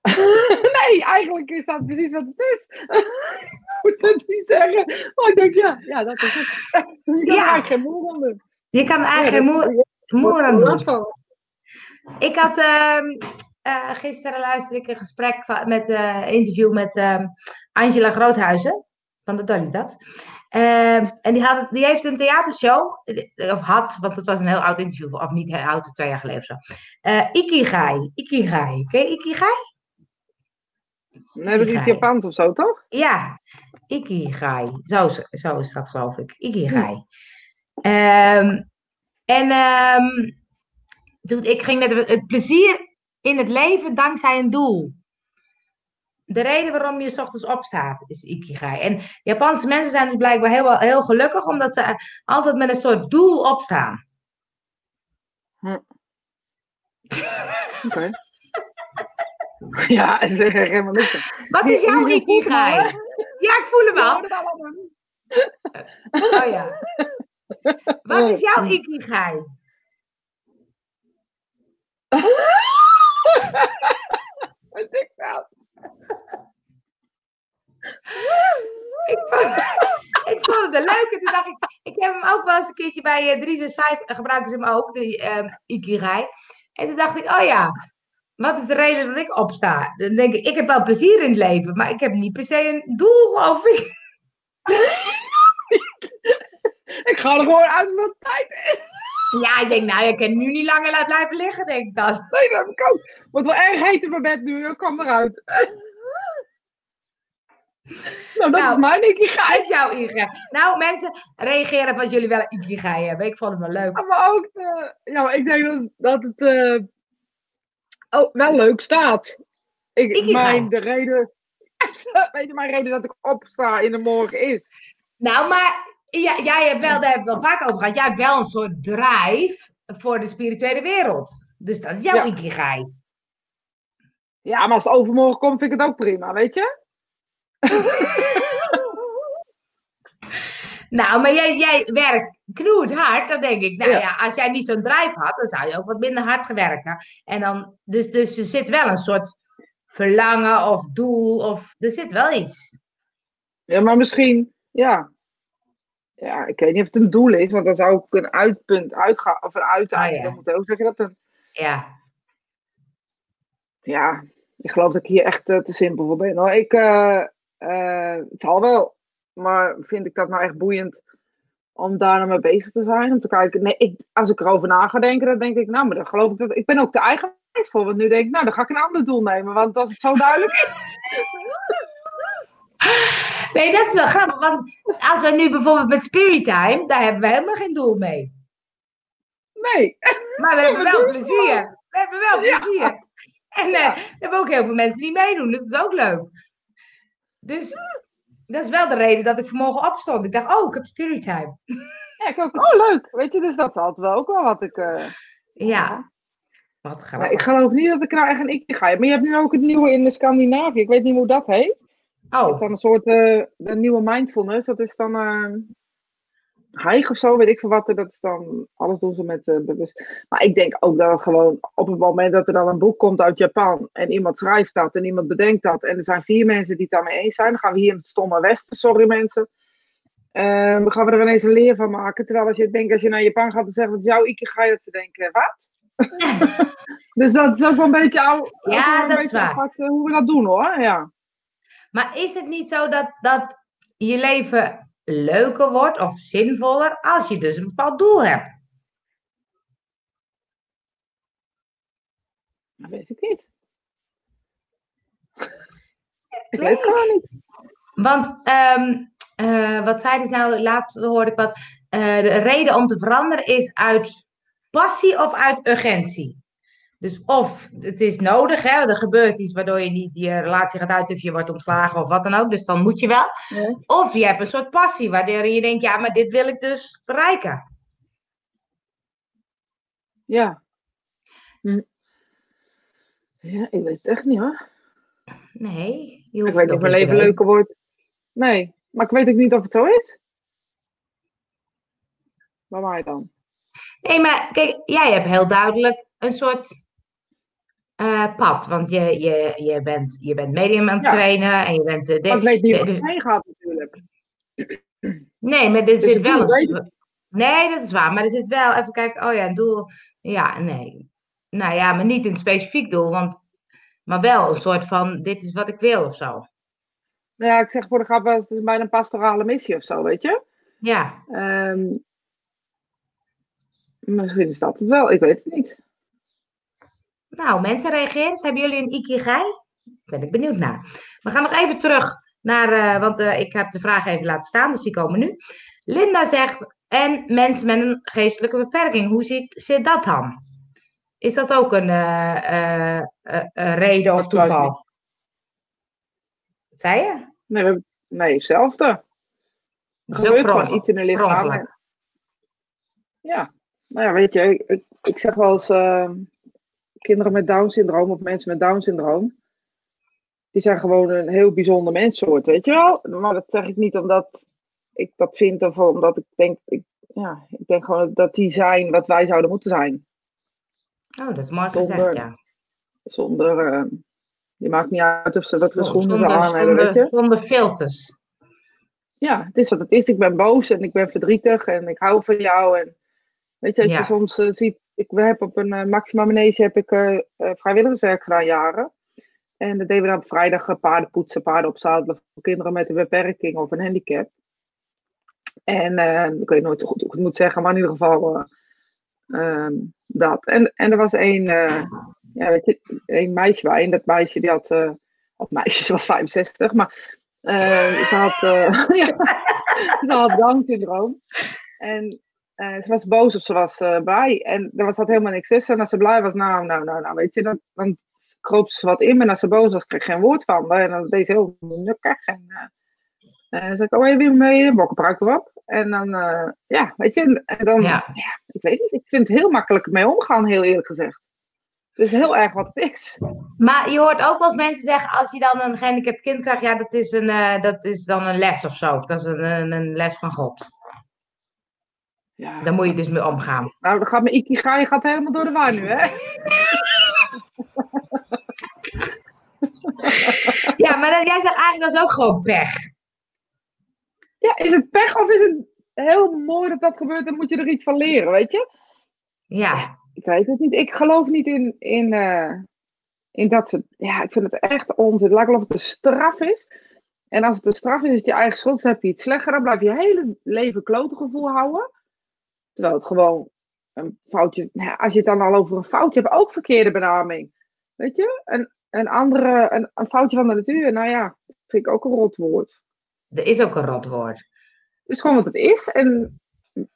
*laughs* nee, eigenlijk is dat precies wat het is. *laughs* ik moet het niet zeggen. Maar ik denk, ja, ja dat is het. *laughs* Je kan Ja. eigenlijk geen moer aan doen. Je kan eigenlijk Ja, geen dat- moe- moer aan doen. Ik had ehm, eh, gisteren luisterde ik een gesprek van, met een interview met ehm, Angela Groothuizen van de Dollydat. Ehm, en die, had, die heeft een theatershow, eh, of had, want het was een heel oud interview, of niet heel oud, twee jaar geleden of zo. Ikigai. Ikigai. Ken je Ikigai? Nee, dat is iets. Japans of zo, toch? Ja, Ikigai. Zo, is- zo is dat, geloof ik. Ikigai. Ehm, en ehm, toen, ik ging net het plezier in het leven dankzij een doel. De reden waarom je s ochtends opstaat is Ikigai. En Japanse mensen zijn dus blijkbaar heel, heel gelukkig omdat ze altijd met een soort doel opstaan. Oké. *laughs* ja, zeg er helemaal niks. Wat is jouw Ikigai? Ja, ik voel hem al. Oh ja. Wat is jouw Ikigai? *laughs* Wat ik nou? Ik vond, ik vond het een leuke. Toen dacht ik, ik heb hem ook wel eens een keertje bij eh, 365, eh, gebruiken ze hem ook, de ehm Ikigai. En toen dacht ik, oh ja, wat is de reden dat ik opsta? Dan denk ik, ik heb wel plezier in het leven, maar ik heb niet per se een doel, geloof ik. *laughs* Ik ga er gewoon uit wat tijd is. Ja, ik denk, nou, je kan nu niet langer laten blijven liggen, denk ik dan. Nee, dat heb ik ook. Wordt wel erg heet in mijn bed nu, ik kom eruit. *laughs* Nou, dat Nou, is mijn ikigai. Jouw ikigai. Nou, mensen, reageren of jullie wel een ikigai hebben. Ik vond het wel leuk. Maar ook, eh, ja, maar ik denk dat, dat het eh, oh, wel leuk staat. Ik, mijn, de reden, *laughs* weet je, mijn reden dat ik opsta in de morgen is. Nou, maar ja, jij hebt wel, daar hebben we het wel vaak over gehad. Jij hebt wel een soort drive voor de spirituele wereld. Dus dat is jouw Ja. ikigai. Ja, maar als het overmorgen komt, vind ik het ook prima, weet je? *laughs* Nou, maar jij, jij werkt knoerd hard. Dan denk ik, nou ja. Ja. als jij niet zo'n drive had, dan zou je ook wat minder hard gewerkt hebben. En dan, dus, dus er zit wel een soort verlangen of doel, of er zit wel iets. Ja, maar misschien, ja. Ja, ik weet niet of het een doel is, want dan zou ook een uitpunt uitgaan, of een uiteinde. Oh, ja. dan moet ook zeggen dat een, Ja, ja, ik geloof dat ik hier echt eh, te simpel voor ben. Hoor. Ik, eh, eh, het zal wel, maar vind ik dat nou echt boeiend om daar nou mee bezig te zijn? Om te kijken, nee, ik, als ik erover na ga denken, dan denk ik, nou, maar dan geloof ik dat, ik ben ook de eigenwijs voor, want nu denk ik, nou, dan ga ik een ander doel nemen, want als het zo duidelijk is, *laughs* Nee, dat is wel grappig. Want als we nu bijvoorbeeld met Spirit Time, daar hebben we helemaal geen doel mee. nee. Maar we hebben *laughs* wel plezier. We hebben wel Ja. plezier. En eh, we hebben ook heel veel mensen die meedoen. Dat is ook leuk. Dus dat is wel de reden dat ik vanmorgen opstond. Ik dacht, oh, ik heb Spirit Time. Ja, ik ook, oh, leuk, weet je, dus dat is altijd wel ook wel wat ik... eh, Ja. Wat Maar grappig. ik geloof niet dat ik nou echt een ikje ga. Maar je hebt nu ook het nieuwe in de Scandinavië. Ik weet niet hoe dat heet. Het is Oh, dan een soort eh, de nieuwe mindfulness. Dat is dan eh hijg of zo, weet ik veel wat. Dat is dan, alles doen ze met eh, bewust. Maar ik denk ook dat gewoon op het moment dat er dan een boek komt uit Japan. En iemand schrijft dat en iemand bedenkt dat. En er zijn vier mensen die het daarmee eens zijn. Dan gaan we hier in het stomme westen, sorry mensen. Dan gaan we er ineens een leer van maken. Terwijl als je denkt, als je naar Japan gaat en zegt, wat is jouw ikigai? Dat ze denken, wat? *laughs* dus dat is ook wel een beetje, ou- ook Ja, dat is waar. apart, eh, hoe we dat doen hoor. Ja. maar is het niet zo dat, dat je leven leuker wordt of zinvoller als je dus een bepaald doel hebt? Dat weet ik niet. *laughs* Ik weet het gewoon niet. Want ehm, eh, wat zeiden ze nou? Laatst hoorde ik wat. eh, de reden om te veranderen is uit passie of uit urgentie. Dus of het is nodig, hè, er gebeurt iets waardoor je niet je relatie gaat uit of je wordt ontslagen of wat dan ook. Dus dan moet je wel. Ja. Of je hebt een soort passie waardoor je denkt, ja, maar dit wil ik dus bereiken. Ja. Hm. Ja, ik weet het echt niet hoor. Nee, je Ik hoeft weet het niet of mijn leven leuker wordt. Nee, maar ik weet ook niet of het zo is. Bij mij dan. Nee, maar kijk, jij hebt heel duidelijk een soort eh, pad. Want je, je, je, bent, je bent medium aan het Ja. trainen en je bent... eh, de- ik weet niet wat heen gaat natuurlijk. Nee, maar er Dus zit wel een. Nee, dat is waar. Maar er zit wel, even kijken, oh ja, een doel. Ja, nee. Nou ja, maar niet een specifiek doel, want, maar wel een soort van: dit is wat ik wil of zo. Nou ja, ik zeg voor de grap het is bijna een pastorale missie of zo, weet je. Ja, Ehm, misschien is dat het wel, ik weet het niet. Nou, mensen reageren. Dus hebben jullie een ikigai? Ben ik benieuwd naar. We gaan nog even terug naar, eh, want eh, ik heb de vraag even laten staan, dus die komen nu. Linda zegt: en mensen met een geestelijke beperking, hoe zit, zit dat dan? Is dat ook een eh, reden of toeval? Wat zei je? Nee, we hebben- nee hetzelfde. Er gebeurt gewoon iets in de lichaam. Ja, nou ja, weet je, ik, ik, ik zeg wel eens, ehm, kinderen met Down-syndroom of mensen met Down-syndroom, die zijn gewoon een heel bijzonder menssoort, weet je wel? Maar dat zeg ik niet omdat ik dat vind of omdat ik denk, ik, ja, ik denk gewoon dat die zijn wat wij zouden moeten zijn. Oh, dat is mooi Zonder- gezegd, ja. Zonder, ehm, je maakt niet uit of ze wat voor schoenen ze Zonder, aan hebben, weet je? zonder, filters. ja, het is wat het is. Ik ben boos en ik ben verdrietig en ik hou van jou. En weet je, als Ja. je soms eh, ziet, ik heb op een uh, Maxima Manege heb ik eh, eh, vrijwilligerswerk gedaan jaren. En dat deden we dan op vrijdag eh, paarden poetsen, paarden opzadelen voor kinderen met een beperking of een handicap. En eh, ik weet nooit zo goed hoe ik het moet zeggen, maar in ieder geval, eh, Ehm, dat. En, en er was eh, ja, weet je, een meisje bij. En dat meisje die had, of meisje, *laughs* ze was 65, maar ze had, *laughs* ja, ze had Down-syndroom. En ze was boos of ze was blij. En er was, had helemaal niks tussen. En als ze blij was, nou, nou, nou, nou weet je, dan, dan kroop ze wat in. Maar als ze boos was, kreeg ik geen woord van En dan deed ze heel nukkig. En uh, zei ik, oh, je weer mee, bokkenpruik erop. En dan, uh, ja, weet je, en dan, ja. ja. ik weet niet, ik vind het heel makkelijk mee omgaan, heel eerlijk gezegd. Het is heel erg wat het is. Maar je hoort ook wel eens mensen zeggen, als je dan een gehandicapt kind krijgt, ja, dat is, een, uh, dat is dan een les of zo. Dat is een, een, een les van God. Ja. Daar moet je dus mee omgaan. Nou, dan gaat mijn ikigai gaat helemaal door de war nu, hè? *laughs* ja, maar dan, jij zegt eigenlijk dat is ook gewoon pech. Ja, is het pech of is het heel mooi dat dat gebeurt en moet je er iets van leren, weet je? Ja. Ik weet het niet. Ik geloof niet in, in, uh, in dat ze. Ja, ik vind het echt onzin. Het lijkt wel of het een straf is. En als het een straf is, is het je eigen schuld. Dan heb je iets slechter. Dan blijf je je hele leven klote gevoel houden. Terwijl het gewoon een foutje. Nou, als je het dan al over een foutje hebt, ook verkeerde benaming. Weet je? Een, een andere, een, een foutje van de natuur. Nou ja, vind ik ook een rot woord. Er is ook een rotwoord. Het is gewoon wat het is. En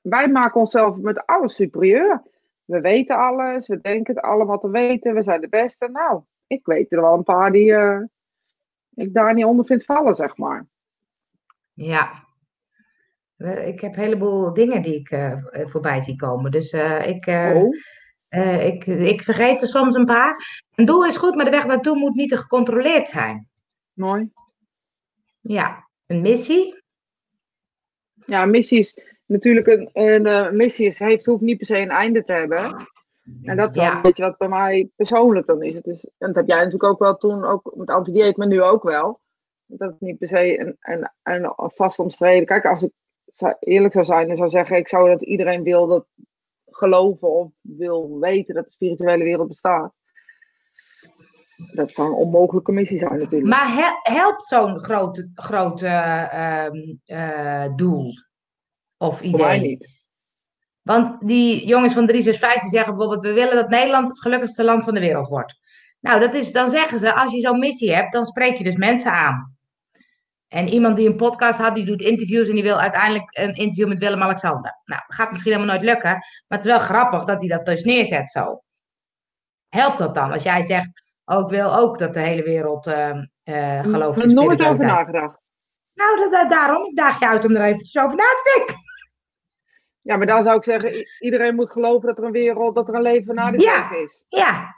wij maken onszelf met alles superieur. We weten alles, we denken het allemaal te weten, we zijn de beste. Nou, ik weet er wel een paar die uh, ik daar niet onder vind vallen, zeg maar. Ja. Ik heb een heleboel dingen die ik uh, voorbij zie komen. Dus uh, ik, oh. ik, ik vergeet er soms een paar. Een doel is goed, maar de weg naartoe moet niet te gecontroleerd zijn. Mooi. Ja, een missie? Ja, een missie is natuurlijk een, een, eh, missie is, heeft, hoeft niet per se een einde te hebben. En dat is wel een beetje wat bij mij persoonlijk dan is. Het is. En dat heb jij natuurlijk ook wel toen, ook met antidieet, maar nu ook wel. Dat het niet per se een, een, een vast omstreden. Kijk, als ik eerlijk zou zijn, dan zou zeggen, ik zou dat iedereen wil dat geloven of wil weten dat de spirituele wereld bestaat dat zou een onmogelijke missie zijn natuurlijk. Maar helpt zo'n grote, grote uh, doel of idee? Voor mij niet. Want die jongens van 365 zeggen bijvoorbeeld, we willen dat Nederland het gelukkigste land van de wereld wordt. Nou, dat is, dan zeggen ze, als je zo'n missie hebt, dan spreek je dus mensen aan. En iemand die een podcast had, die doet interviews en die wil uiteindelijk een interview met Willem-Alexander. Nou, dat gaat misschien helemaal nooit lukken, maar het is wel grappig dat hij dat dus neerzet zo. Helpt dat dan? Als jij zegt, Oh, ik wil ook dat de hele wereld uh, uh, gelooft Ik heb er nooit over nagedacht. Nou, dat, daarom. Ik daag je uit om er even over na te denken. Ja, maar dan zou ik zeggen, iedereen moet geloven dat er een wereld, dat er een leven na de ja, is. Ja.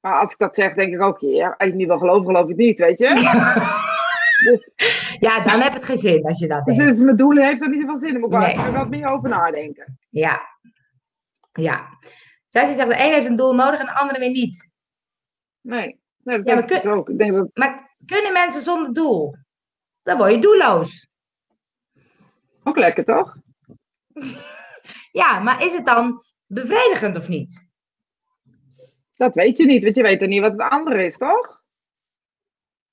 Maar als ik dat zeg, denk ik ook, ja, als ik niet wil geloven, geloof ik het niet, weet je? *laughs* dus, *laughs* ja, dan heb het geen zin als je dat dus denkt. Dus mijn doel heeft er niet zoveel zin. Dan moet ik nee. wat meer over nadenken. Ja. Ja. Zij zegt, de een heeft een doel nodig en de andere weer niet. Nee, nee dat ja, ik dus ook. Ik denk dat... Maar kunnen mensen zonder doel? Dan word je doelloos. Ook lekker, toch? *laughs* ja, maar is het dan bevredigend of niet? Dat weet je niet, want je weet er niet wat het andere is, toch?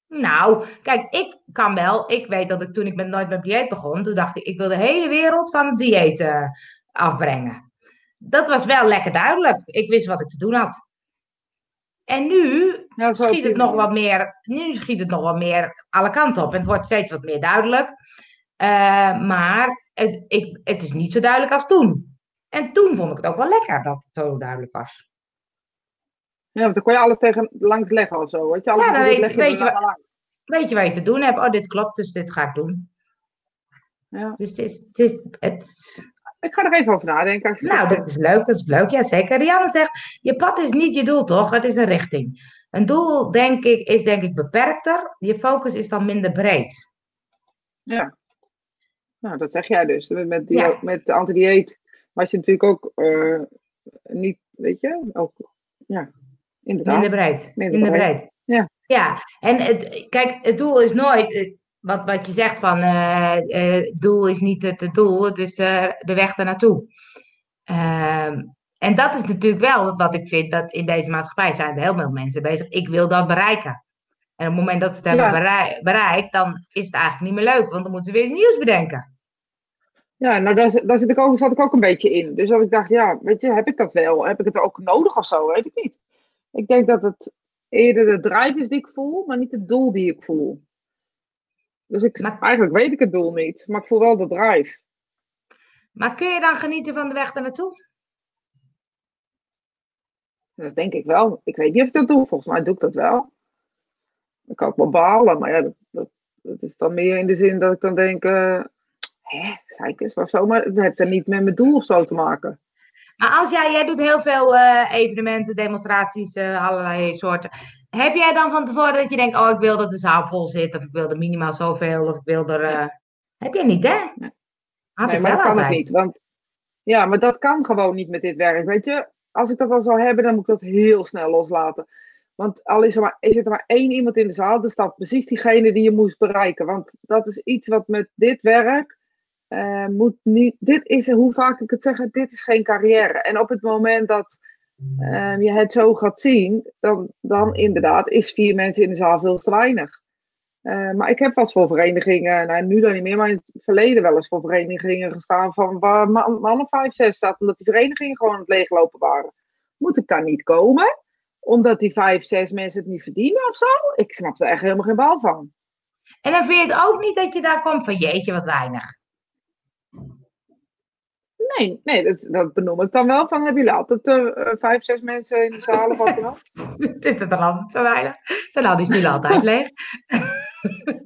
Nou, kijk, ik kan wel. Ik weet dat ik toen ik met Nooit met Dieet begon, toen dacht ik, ik wil de hele wereld van het dieet uh, afbrengen. Dat was wel lekker duidelijk. Ik wist wat ik te doen had. En nu schiet het nog wat meer, nu schiet het nog wat meer alle kanten op. En het wordt steeds wat meer duidelijk. Uh, maar het, ik, het is niet zo duidelijk als toen. En toen vond ik het ook wel lekker dat het zo duidelijk was. Ja, want dan kon je alles tegen langs leggen of zo. Weet je, alles ja, dan weet, weet, je, wat, weet je wat je te doen hebt. Oh, dit klopt, dus dit ga ik doen. Ja. Dus het is, het is, het, ik ga er even over nadenken. Als nou, dat is leuk, dat is leuk, ja zeker. Rianne zegt, je pad is niet je doel toch, het is een richting. Een doel, denk ik, is denk ik beperkter. Je focus is dan minder breed. Ja. Nou, dat zeg jij dus. Met, die, ja. met de antidieet was je natuurlijk ook uh, niet, weet je, ook, ja, inderdaad. Minder breed. Minder, breed. Ja. Ja, en het, kijk, het doel is nooit, wat, wat je zegt van het uh, uh, doel is niet het, het doel, het is uh, de weg ernaartoe. Ehm, en dat is natuurlijk wel wat ik vind, dat in deze maatschappij zijn er heel veel mensen bezig. Ik wil dat bereiken. En op het moment dat ze het hebben bereikt, dan is het eigenlijk niet meer leuk, want dan moeten ze weer iets nieuws bedenken. Ja, nou daar, daar zit ik ook, zat ik ook een beetje in. Dus dat ik dacht, ja, weet je, heb ik dat wel? Heb ik het ook nodig of zo? Weet ik niet. Ik denk dat het eerder de drive is die ik voel, maar niet het doel die ik voel. Dus ik, eigenlijk weet ik het doel niet, maar ik voel wel de drive. Maar kun je dan genieten van de weg daar naartoe? Dat denk ik wel. Ik weet niet of ik dat doe. Volgens mij doe ik dat wel. Dan kan ik wel balen, maar ja, dat, dat, dat is dan meer in de zin dat ik dan denk, uh, hè, zeikers of zo, maar het heeft er niet met mijn doel of zo te maken. Maar als jij, jij doet heel veel uh, evenementen, demonstraties, uh, allerlei soorten. Heb jij dan van tevoren dat je denkt, oh ik wil dat de zaal vol zit, of ik wil er minimaal zoveel, of ik wil er... Uh... Heb jij niet, hè? Nee, nee maar dat kan het niet, want... Ja, maar dat kan gewoon niet met dit werk, weet je. Als ik dat al zou hebben, dan moet ik dat heel snel loslaten. Want al is er maar, is er maar één iemand in de zaal, dan staat precies diegene die je moest bereiken. Want dat is iets wat met dit werk uh, moet. Dit is, hoe vaak ik het zeg, dit is geen carrière. En op het moment dat uh, je het zo gaat zien, dan, dan inderdaad is vier mensen in de zaal veel te weinig. Uh, maar ik heb pas voor verenigingen, nou nu dan niet meer, maar in het verleden wel eens voor verenigingen gestaan van waar mannen vijf, zes staat, omdat die verenigingen gewoon aan het leeglopen waren. Moet ik daar niet komen? Omdat die vijf, zes mensen het niet verdienen of zo? Ik snap er echt helemaal geen bal van. En dan vind je het ook niet dat je daar komt van jeetje, wat weinig. Nee, nee dat, dat benoem ik dan wel. Van, hebben jullie altijd uh, vijf, zes mensen in de zaal of wat dan ook? Zitten er altijd te weinig? Zijn al die stoelen altijd leeg?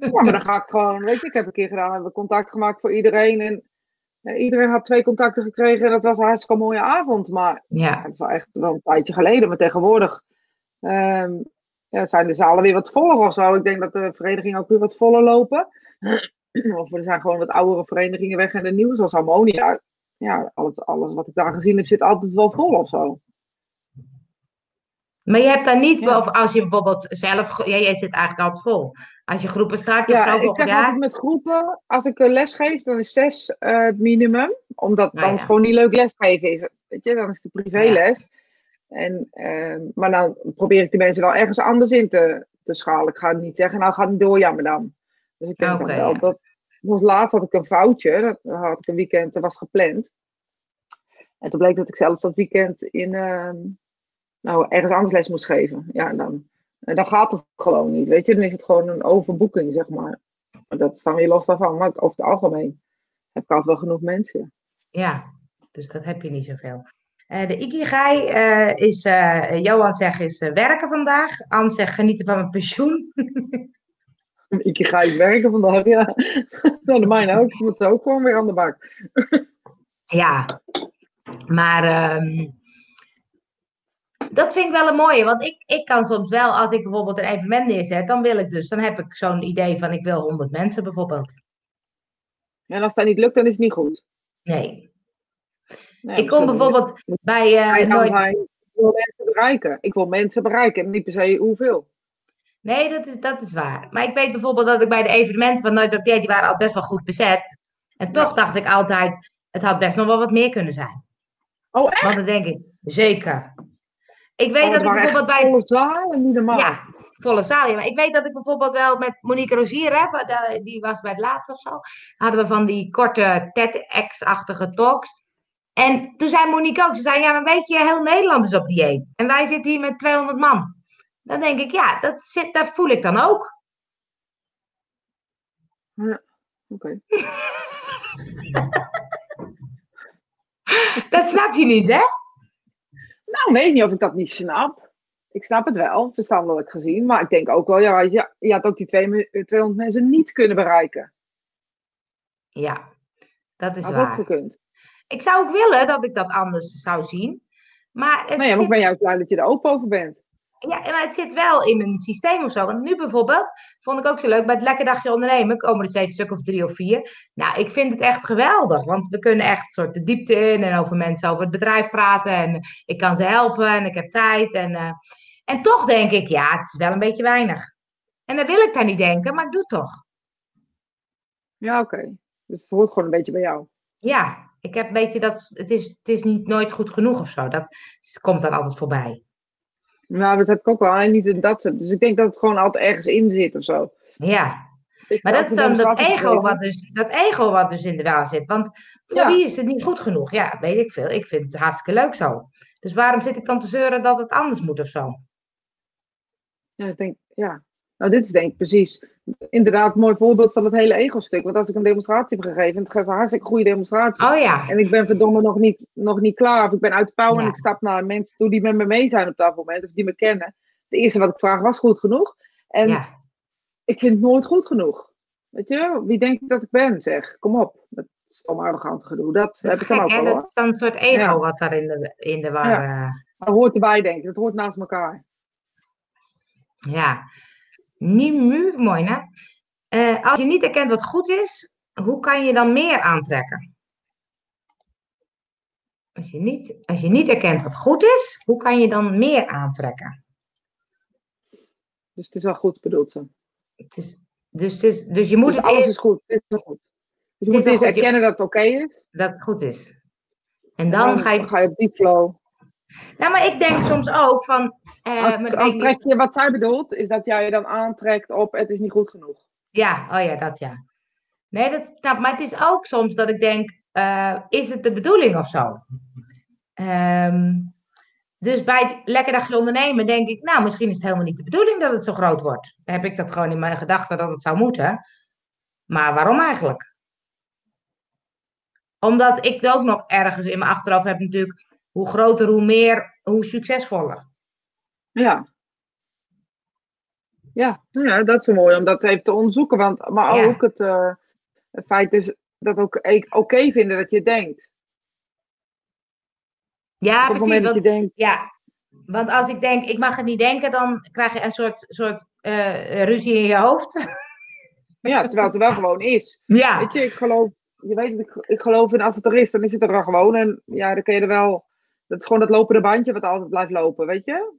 ja, maar dan ga ik gewoon, weet je, ik heb een keer gedaan, hebben we contact gemaakt voor iedereen. En iedereen had twee contacten gekregen en dat was een hartstikke mooie avond. Maar ja. het is wel echt wel een tijdje geleden. Maar tegenwoordig um, ja, zijn de zalen weer wat voller of zo. Ik denk dat de verenigingen ook weer wat voller lopen. *clears throat* of er zijn gewoon wat oudere verenigingen weg en de nieuwe, zoals Harmonia. Ja, alles, alles wat ik daar gezien heb zit altijd wel vol of zo. Maar je hebt daar niet, ja. of als je bijvoorbeeld zelf, ja, jij zit eigenlijk altijd vol. Als je groepen start, ja, ik zeg altijd met groepen, als ik een les geef, dan is zes uh, het minimum. Omdat nou, dan het gewoon niet leuk lesgeven is. Weet je, dan is het privéles. En, uh, maar dan probeer ik die mensen wel ergens anders in te, te schalen. Ik ga niet zeggen, nou ga niet door, jammer dan. Dus ik denk okay, wel dat... Laatst had ik een foutje. Dat had ik een weekend, dat was gepland. En toen bleek dat ik zelf dat weekend in... Uh, nou, ergens anders les moest geven. Ja, dan, dan gaat het gewoon niet. Weet je, dan is het gewoon een overboeking, zeg maar. Dat dan weer los daarvan. Maar over het algemeen heb ik altijd wel genoeg mensen. Ja, dus dat heb je niet zoveel. Uh, de Ikigai uh, is, Johan zegt, is werken vandaag. Anne zegt genieten van mijn pensioen. *laughs* *laughs* Ikigai werken vandaag, ja. *laughs* nou, de mijne ook. Ik moet ze ook gewoon weer aan de bak. *laughs* ja, maar... Um, dat vind ik wel een mooie, want ik, ik kan soms wel, als ik bijvoorbeeld een evenement neerzet, dan wil ik dus, dan heb ik zo'n idee van ik wil 100 mensen bijvoorbeeld. En als dat niet lukt, dan is het niet goed. Nee. nee ik kom bijvoorbeeld niet. bij. Uh, nooit... Ik wil mensen bereiken. Ik wil mensen bereiken en niet per se hoeveel. Nee, dat is, dat is waar. Maar ik weet bijvoorbeeld dat ik bij de evenementen van Nooit Papier, die waren al best wel goed bezet. En toch dacht ik altijd, het had best nog wel wat meer kunnen zijn. Oh, echt? Want dan denk ik, zeker. Ik weet oh, dat ik bijvoorbeeld bij. Volle zaal en niet normaal. Ja, volle zaal. Ja. Maar ik weet dat ik bijvoorbeeld wel met Monique Rozier, hè, die was bij het laatste of zo, hadden we van die korte TEDx-achtige talks. En toen zei Monique ook, ze zei, ja, maar weet je, heel Nederland is op dieet. En wij zitten hier met 200 man. Dan denk ik, ja, dat, zit, dat voel ik dan ook. Ja, oké. *laughs* dat snap je niet, hè? Nou, weet niet of ik dat niet snap. Ik snap het wel, verstandelijk gezien. Maar ik denk ook wel, ja, je, je had ook die 200 mensen niet kunnen bereiken. Ja, dat is had waar. ook gekund. Ik zou ook willen dat ik dat anders zou zien. Maar het nee, maar ik ben juist blij dat je er open over bent. Ja, maar het zit wel in mijn systeem of zo. Want nu bijvoorbeeld, vond ik ook zo leuk, bij het Lekker Dagje Ondernemen komen er steeds een stuk of drie of vier. Nou, ik vind het echt geweldig, want we kunnen echt soort de diepte in en over mensen over het bedrijf praten. En ik kan ze helpen en ik heb tijd. En, uh, en toch denk ik, ja, het is wel een beetje weinig. En dan wil ik daar niet denken, maar ik doe het toch. Ja, oké. Dus het hoort gewoon een beetje bij jou. Ja, ik heb een beetje dat, het is, het is niet nooit goed genoeg of zo. Dat komt dan altijd voorbij. Nou, dat heb ik ook wel. En niet in dat soort. Dus ik denk dat het gewoon altijd ergens in zit of zo. Ja. Maar dat is dan dat ego, wat dus, dat ego wat dus in de wel zit. Want voor wie is het niet goed genoeg? Ja, weet ik veel. Ik vind het hartstikke leuk zo. Dus waarom zit ik dan te zeuren dat het anders moet of zo? Ja, ik denk, ja. Nou, dit is denk ik precies inderdaad een mooi voorbeeld van het hele ego-stuk. Want als ik een demonstratie heb gegeven, het gaat een hartstikke goede demonstratie. Oh ja. En ik ben verdomme nog niet, nog niet klaar. Of ik ben uit de pauw en ik stap naar mensen toe die met me mee zijn op dat moment. Of die me kennen. Het eerste wat ik vraag was goed genoeg. En ja. ik vind het nooit goed genoeg. Weet je, wie denk ik dat ik ben, zeg. Kom op. Dat stom arrogante gedoe. Dat, dat heb ik dan ook wel. Dat is dan een soort ego wat daar in de, in de war... Ja. Eh, dat hoort erbij, denk ik. Dat hoort naast elkaar. Ja. Nimu, mooi hè? Uh, als je niet erkent wat goed is, hoe kan je dan meer aantrekken? Als je, niet, als je niet erkent wat goed is, hoe kan je dan meer aantrekken? Dus het is al goed bedoeld ze. Het is, dus, het is, dus je moet dus het alles eerst, is goed. Het is goed. Dus je moet eerst erkennen dat het oké is. Dat het goed is. En dan, dan ga, je... ga je op die flow. Nou, maar ik denk soms ook van. Uh, als, als trek je, wat zij bedoelt, is dat jij je dan aantrekt op het is niet goed genoeg. Ja, oh ja, dat ja. Nee, dat, maar het is ook soms dat ik denk, uh, is het de bedoeling of zo? Um, dus bij het lekker dagje ondernemen denk ik, nou, misschien is het helemaal niet de bedoeling dat het zo groot wordt. Dan heb ik dat gewoon in mijn gedachten dat het zou moeten. Maar waarom eigenlijk? Omdat ik ook nog ergens in mijn achterhoofd heb natuurlijk, hoe groter, hoe meer, hoe succesvoller. Ja. Ja, nou ja, dat is mooi om dat even te onderzoeken. Want, maar ook het, uh, het feit dus dat ook oké vinden dat je denkt. Ja, Op precies. Want, denkt... Ja, want als ik denk, ik mag het niet denken, dan krijg je een soort, soort uh, ruzie in je hoofd. *laughs* Ja, terwijl het er wel gewoon is. Ja. Weet je, ik geloof, je weet ik, ik geloof in als het er is, dan is het er wel gewoon. En ja, dan kun je er wel, dat is gewoon dat lopende bandje wat altijd blijft lopen, weet je.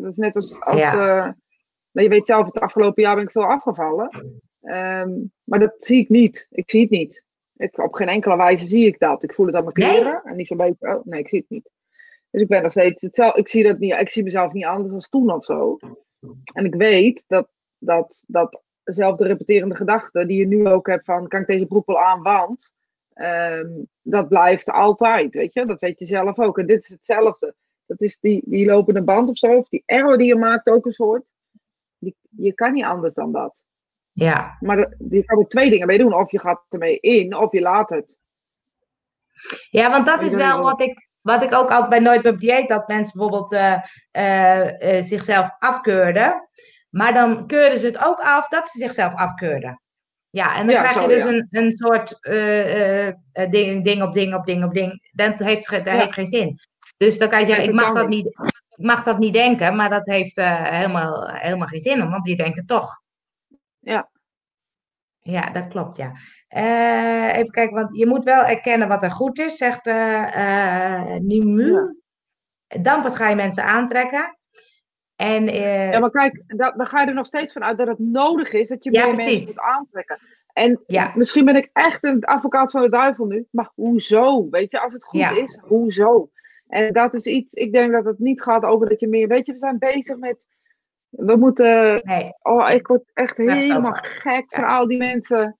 Dat is net als, als ja. uh, nou, je weet zelf, het afgelopen jaar ben ik veel afgevallen. Um, maar dat zie ik niet. Ik zie het niet. Ik, op geen enkele wijze zie ik dat. Ik voel het aan mijn kleren. Nee? En niet zo'n beetje, oh, nee, ik zie het niet. Dus ik ben nog steeds hetzelfde. Ik zie dat niet. Ik zie mezelf niet anders dan toen of zo. En ik weet dat, dat, dat dezelfde repeterende gedachte die je nu ook hebt van kan ik deze broek wel aan, want um, dat blijft altijd, weet je. Dat weet je zelf ook. En dit is hetzelfde. Dat is die, die lopende band of zo, of die error die je maakt ook een soort. Die, je kan niet anders dan dat. Ja. Maar je kan er twee dingen mee doen. Of je gaat ermee in, of je laat het. Ja, want dat is wel wat ik, wat ik ook altijd bij Nooit op Dieet, dat mensen bijvoorbeeld uh, uh, uh, zichzelf afkeurden. Maar dan keurden ze het ook af dat ze zichzelf afkeurden. Ja, en dan ja, krijg zo, je dus ja. een, een soort ding, ding op ding op ding op ding. Dat heeft, dat ja. heeft geen zin. Dus dan kan je zeggen, ik mag, dat niet, ik mag dat niet denken, maar dat heeft helemaal, helemaal geen zin, want je denkt het toch. Ja. Ja, dat klopt, ja. Uh, even kijken, want je moet wel erkennen wat er goed is, zegt uh, uh, Nimu. Ja. Dan pas ga je mensen aantrekken. En, ja, maar kijk, dat, dan ga je er nog steeds van uit dat het nodig is dat je ja, meer precies. mensen moet aantrekken. En ja. misschien ben ik echt een advocaat van de duivel nu, maar hoezo? Weet je, als het goed is, hoezo? En dat is iets, ik denk dat het niet gaat over dat je meer, weet je, we zijn bezig met we moeten. Nee. Oh, ik word echt helemaal gek van al die mensen.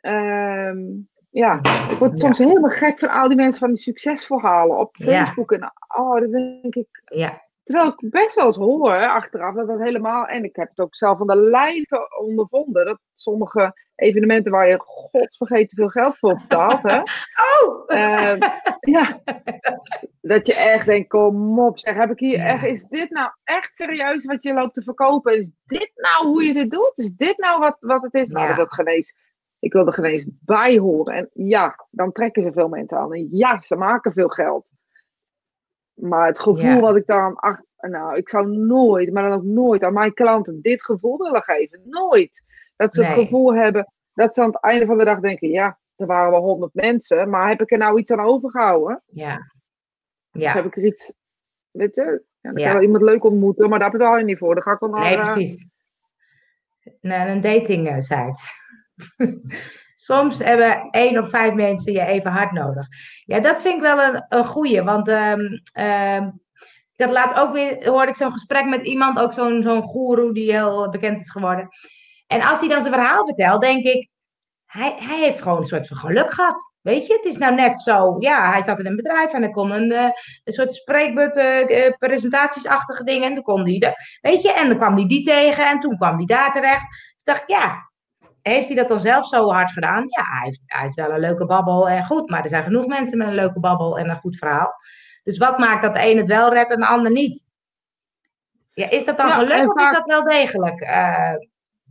Um, ja, ik word soms ja. helemaal gek van al die mensen van die succesverhalen op Facebook. Ja. En oh, dat denk ik. Ja. Terwijl ik best wel eens hoor achteraf dat dat helemaal. En ik heb het ook zelf van de lijve ondervonden. Dat sommige evenementen waar je god vergeten veel geld voor betaalt. Hè? Oh! Uh, ja. Dat je echt denkt: kom op, zeg, heb ik hier echt. Is dit nou echt serieus wat je loopt te verkopen? Is dit nou hoe je dit doet? Is dit nou wat, wat het is? Nou, ja. dat wil ik wil er geen eens bij horen. En ja, dan trekken ze veel mensen aan. En ja, ze maken veel geld. Maar het gevoel ja. wat ik dan ach, nou, ik zou nooit, maar dan ook nooit aan mijn klanten dit gevoel willen geven. Nooit. Dat ze nee. het gevoel hebben dat ze aan het einde van de dag denken: ja, er waren wel honderd mensen, maar heb ik er nou iets aan overgehouden? Ja. ja. Of heb ik er iets, weet je, ja, dan ja. kan wel iemand leuk ontmoeten, maar daar betaal je niet voor. Dan ga ik wel naar. Nee, precies. Naar een dating site. *laughs* Soms hebben één of vijf mensen je even hard nodig. Ja, dat vind ik wel een, een goeie. Want um, um, dat laat ook weer, hoorde ik zo'n gesprek met iemand, ook zo'n zo'n goeroe die heel bekend is geworden. En als hij dan zijn verhaal vertelt, denk ik, hij, hij heeft gewoon een soort van geluk gehad. Weet je, het is nou net zo. Ja, hij zat in een bedrijf en hij kon een, uh, een soort spreekbeurt, uh, presentatiesachtige dingen. En dan kon de, weet je, en dan kwam hij die tegen en toen kwam hij daar terecht. Ik dacht, ja, heeft hij dat dan zelf zo hard gedaan? Ja, hij heeft, hij heeft wel een leuke babbel en goed. Maar er zijn genoeg mensen met een leuke babbel en een goed verhaal. Dus wat maakt dat de een het wel redt en de ander niet? Ja, is dat dan ja, geluk of is dat wel degelijk, uh,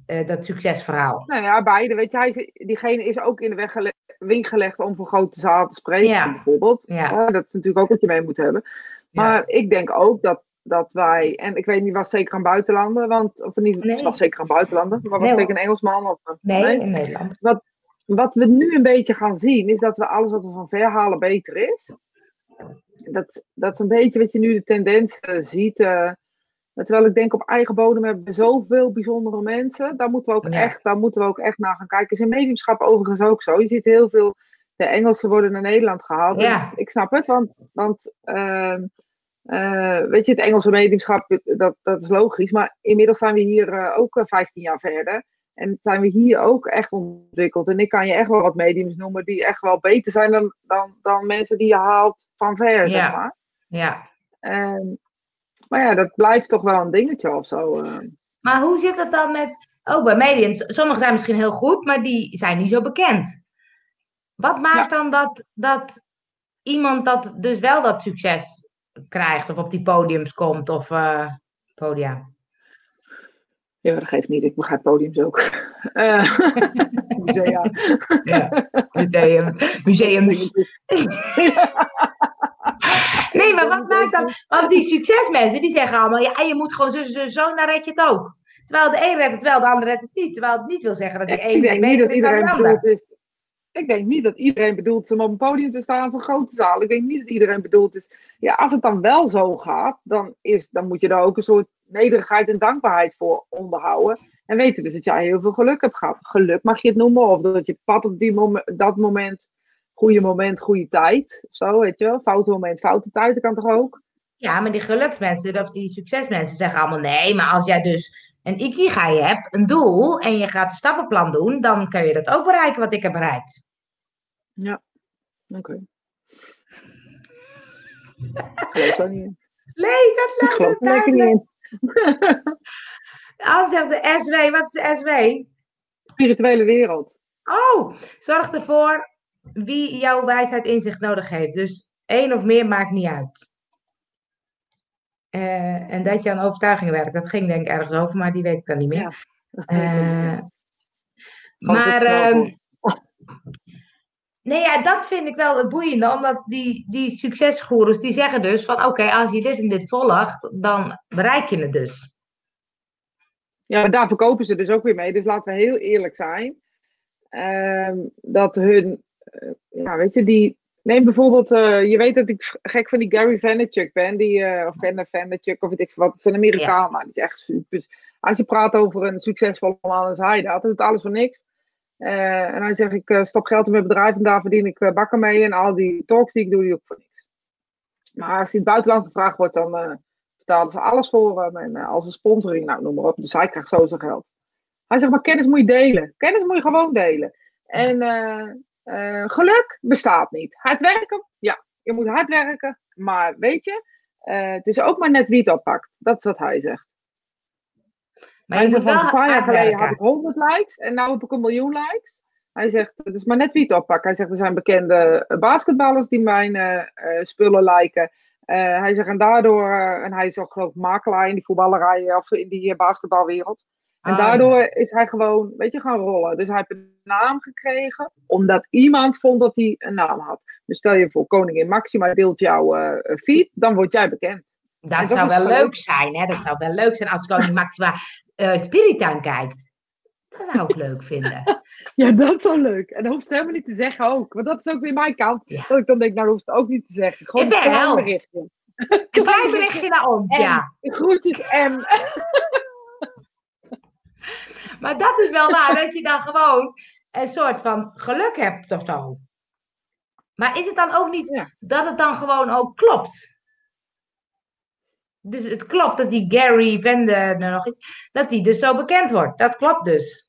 uh, dat succesverhaal? Nou ja, beide. Weet je, hij is, diegene is ook in de weg gele wind gelegd om voor grote zaal te spreken, ja. bijvoorbeeld. Ja. dat is natuurlijk ook wat je mee moet hebben. Maar ik denk ook dat, dat wij, en ik weet niet, was zeker een buitenlander, want, of niet, nee. het was zeker een buitenlander, maar was nee, zeker een Engelsman? Of, nee, nee, in Nederland. Wat, wat we nu een beetje gaan zien, is dat we alles wat we van ver halen beter is. Dat, dat is een beetje wat je nu de tendens uh, ziet. Uh, terwijl ik denk op eigen bodem hebben we zoveel bijzondere mensen. Daar moeten we ook, echt, daar moeten we ook echt naar gaan kijken. Is in mediumschap overigens ook zo. Je ziet heel veel. De Engelsen worden naar Nederland gehaald. Ja. Ik snap het, want, want uh, weet je, het Engelse mediumschap, dat, dat is logisch. Maar inmiddels zijn we hier ook 15 jaar verder. En zijn we hier ook echt ontwikkeld. En ik kan je echt wel wat mediums noemen die echt wel beter zijn dan, dan, dan mensen die je haalt van ver, zeg maar. Ja. En, maar ja, dat blijft toch wel een dingetje of zo. Uh. Maar hoe zit het dan met, ook bij mediums, sommigen zijn misschien heel goed, maar die zijn niet zo bekend. Wat maakt ja. dan dat, dat iemand dat dus wel dat succes krijgt of op die podiums komt of uh, podia? Ja, dat geeft niet. Ik begrijp podiums ook. Uh, *laughs* musea. Ja, museum. Museums. *laughs* Nee, maar wat maakt dan... Want die succesmensen, die zeggen allemaal... Ja, je moet gewoon zo, zo, zo, dan red je het ook. Terwijl de een redt het wel, de ander redt het niet. Terwijl het niet wil zeggen dat die een niet beter is dan de ander. Is, ik denk niet dat iedereen bedoelt om op een podium te staan voor grote zaal. Ik denk niet dat iedereen bedoeld is. Ja, als het dan wel zo gaat, dan, is, dan moet je daar ook een soort nederigheid en dankbaarheid voor onderhouden. En weten dus dat jij heel veel geluk hebt gehad. Geluk mag je het noemen. Of dat je pad op die moment, dat moment, goede moment, goede tijd. Of zo, weet je wel. Foute moment, foute tijd, dat kan toch ook? Ja, maar die geluksmensen, of die succesmensen zeggen allemaal nee. Maar als jij dus een ikigai hebt, een doel, en je gaat een stappenplan doen, dan kun je dat ook bereiken wat ik heb bereikt. Ja, oké. *laughs* Okay. Ik geloof niet in. Nee, dat Ik lekker niet in. *laughs* Zegt de SW, wat is de SW? Spirituele wereld. Oh, zorg ervoor wie jouw wijsheid inzicht nodig heeft. Dus één of meer maakt niet uit. Uh, en dat je aan overtuigingen werkt. Dat ging denk ik ergens over, maar die weet ik dan niet meer. Ja, uh, maar nee, ja, dat vind ik wel het boeiende. Omdat die, die succesgoeroes die zeggen dus van... Oké, als je dit en dit volgt, dan bereik je het dus. Ja, maar daar verkopen ze dus ook weer mee. Dus laten we heel eerlijk zijn. Uh, dat hun... Uh, ja, weet je, die, Neem bijvoorbeeld, uh, je weet dat ik gek van die Gary Vaynerchuk ben, die, uh, of Van Vaynerchuk, of weet ik wat, is een Amerikaan, ja. maar die is echt super. Als je praat over een succesvolle man als hij dat, doet alles voor niks. Uh, en hij zegt, ik stop geld in mijn bedrijf en daar verdien ik bakken mee. En al die talks die ik doe, die ook voor niks. Maar als in het buitenland gevraagd wordt, dan betalen ze alles voor hem. En als een sponsoring, nou noem maar op. Dus hij krijgt zo geld. Hij zegt, maar kennis moet je delen. Kennis moet je gewoon delen. En geluk bestaat niet. Hard werken? Ja, je moet hard werken. Maar weet je, het is ook maar net wie het oppakt. Dat is wat hij zegt. Maar hij zegt, van een paar jaar geleden had ik 100 likes en nu heb ik een miljoen likes. Hij zegt, het is maar net wie het oppakt. Hij zegt, er zijn bekende basketballers die mijn uh, spullen liken. hij zegt, en daardoor, en hij is ook geloof ik makelaar in die voetballerij of in die basketbalwereld. En ah, daardoor ja. is hij gewoon, weet je, gaan rollen. Dus hij heeft een naam gekregen, omdat iemand vond dat hij een naam had. Dus stel je voor, koningin Maxima deelt jouw feed, dan word jij bekend. Dat, dat zou wel leuk. leuk zijn, hè? Dat zou wel leuk zijn als koningin Maxima uh, Spiritaan kijkt. Dat zou ik leuk vinden. *laughs* Ja, dat wel leuk. En dat hoeft helemaal niet te zeggen ook. Want dat is ook weer mijn kant. Ja. Dat ik dan denk, nou, dat hoeft het ook niet te zeggen. Gewoon een klein berichtje. *laughs* Een klein berichtje naar ons, ja. Groetjes M. *laughs* Maar dat is wel waar, dat je dan gewoon een soort van geluk hebt of zo. Maar is het dan ook niet ja. dat het dan gewoon ook klopt? Dus het klopt dat die Gary Vende nog is, dat die dus zo bekend wordt. Dat klopt dus.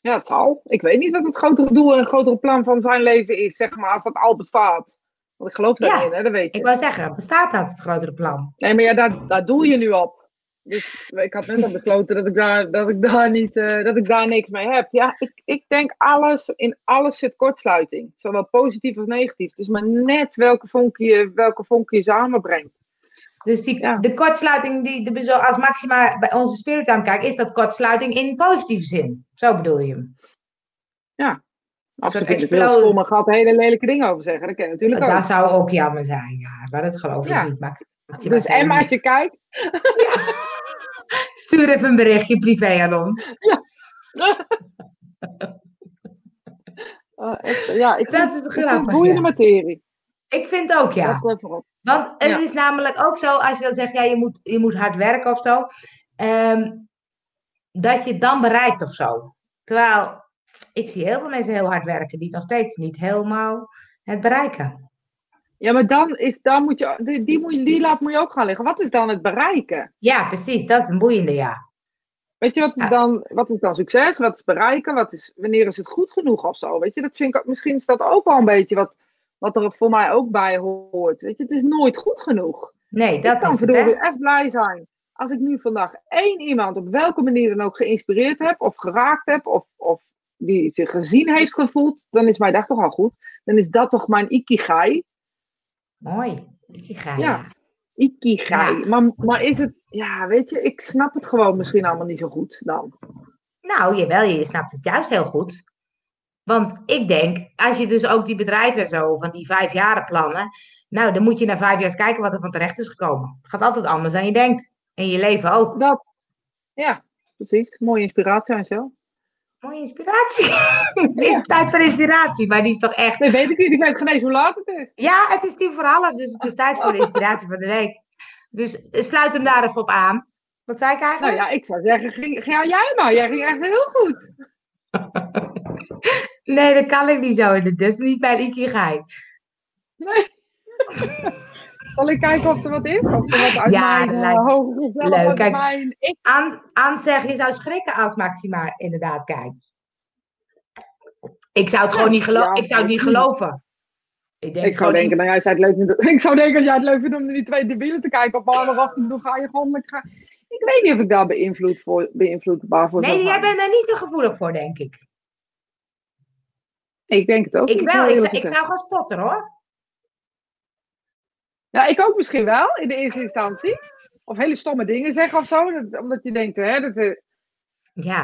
Ja, het zal. Ik weet niet wat het grotere doel en het grotere plan van zijn leven is, zeg maar, als dat al bestaat. Want ik geloof daarin, Ja, hè, dat weet je. Ik wou zeggen, bestaat dat het grotere plan? Nee, maar ja, daar, daar doe je nu op. Dus ik had net al besloten dat ik daar, dat ik daar, niet, eh, dat ik daar niks mee heb. Ja, ik, ik denk alles, in alles zit kortsluiting. Zowel positief als negatief. Het is maar net welke vonk je, welke vonk je samenbrengt. Dus die, Ja. de kortsluiting die de, als Maxima bij onze Spirit Time kijkt, is dat kortsluiting in positieve zin? Zo bedoel je hem? Vinden veel explosie. stomme gaat hele lelijke dingen over zeggen. Dat natuurlijk ook. Dat zou ook jammer zijn, ja. Maar dat geloof ik Ja. niet. Max. Maxima Dus niet. als je kijkt. Stuur even een berichtje privé aan ons. eh, *laughs* echt, ja, ik Dat vind, is ik grappig, het boeiende ja. materie. Ik vind ook, ja. Even op. Want het Ja. is namelijk ook zo, als je dan zegt, ja, je moet, je moet hard werken of zo, ehm, dat je het dan bereikt of zo. Terwijl, ik zie heel veel mensen heel hard werken, die nog steeds niet helemaal het bereiken. Ja, maar dan, is, dan moet je, die, die, moet je, die laat moet je ook gaan liggen. Wat is dan het bereiken? Ja, precies, dat is een boeiende, ja. Weet je, wat is, Ja. dan, wat is dan succes? Wat is bereiken? Wat is, wanneer is het goed genoeg of zo? Weet je, dat vind ik, misschien is dat ook wel een beetje wat, wat er voor mij ook bij hoort. Weet je, het is nooit goed genoeg. Nee, ik dat kan verdorie hè? echt blij zijn. Als ik nu vandaag één iemand op welke manier dan ook geïnspireerd heb, of geraakt heb, of, of die zich gezien heeft gevoeld, dan is mijn dag toch al goed. Dan is dat toch mijn ikigai. Mooi. Ik ga, Ja. ja. Ikigai. Ja. Maar, maar is het, ja, weet je, ik snap het gewoon misschien allemaal niet zo goed dan. Nou, jawel, je snapt het juist heel goed. Want ik denk, als je dus ook die bedrijven en zo, van die vijfjaren plannen, nou, dan moet je na vijf jaar eens kijken wat er van terecht is gekomen. Het gaat altijd anders dan je denkt. En je leven ook. Dat, ja, precies. Mooie inspiratie aan zo. Mooie inspiratie. *laughs* is het tijd voor inspiratie, maar die is toch echt... Nee, weet ik niet. Ik weet geen eens hoe laat het is. Ja, het is tien voor half, dus het is tijd voor de inspiratie van de week. Dus eh, sluit hem daar even op aan. Wat zei ik Nou eigenlijk? ja, ik zou zeggen, ging, ga jij maar. Jij ging echt heel goed. *laughs* Nee, dat kan ik niet zo. Dat is niet bij Ikigai. Nee. *laughs* Zal ik kijken of er wat is? Of er wat uit Ja, mijn lijkt- zelf, leuk. uit Kijk. mijn ik. Aan, aan zeggen, je zou schrikken als Maxima inderdaad kijkt. Ik zou het gewoon niet, gelo Ja, ik zou het niet geloven. Ik, denk Ik zou denken, niet- nou, ja, als jij het leuk vindt, *laughs* ik zou denken, als jij het leuk vindt om naar die twee debielen te kijken op maandagochtend, dan ga je gewoon. Ik weet niet of ik daar beïnvloed voor, beïnvloedbaar voor Nee, jij bent daar niet zo gevoelig voor, denk ik. Ik denk het ook Ik wel, ik, ik zou gaan spotten hoor. Ja, ik ook misschien wel, in de eerste instantie. Of hele stomme dingen zeggen of zo, dat- omdat je denkt, hè, dat, eh, Ja,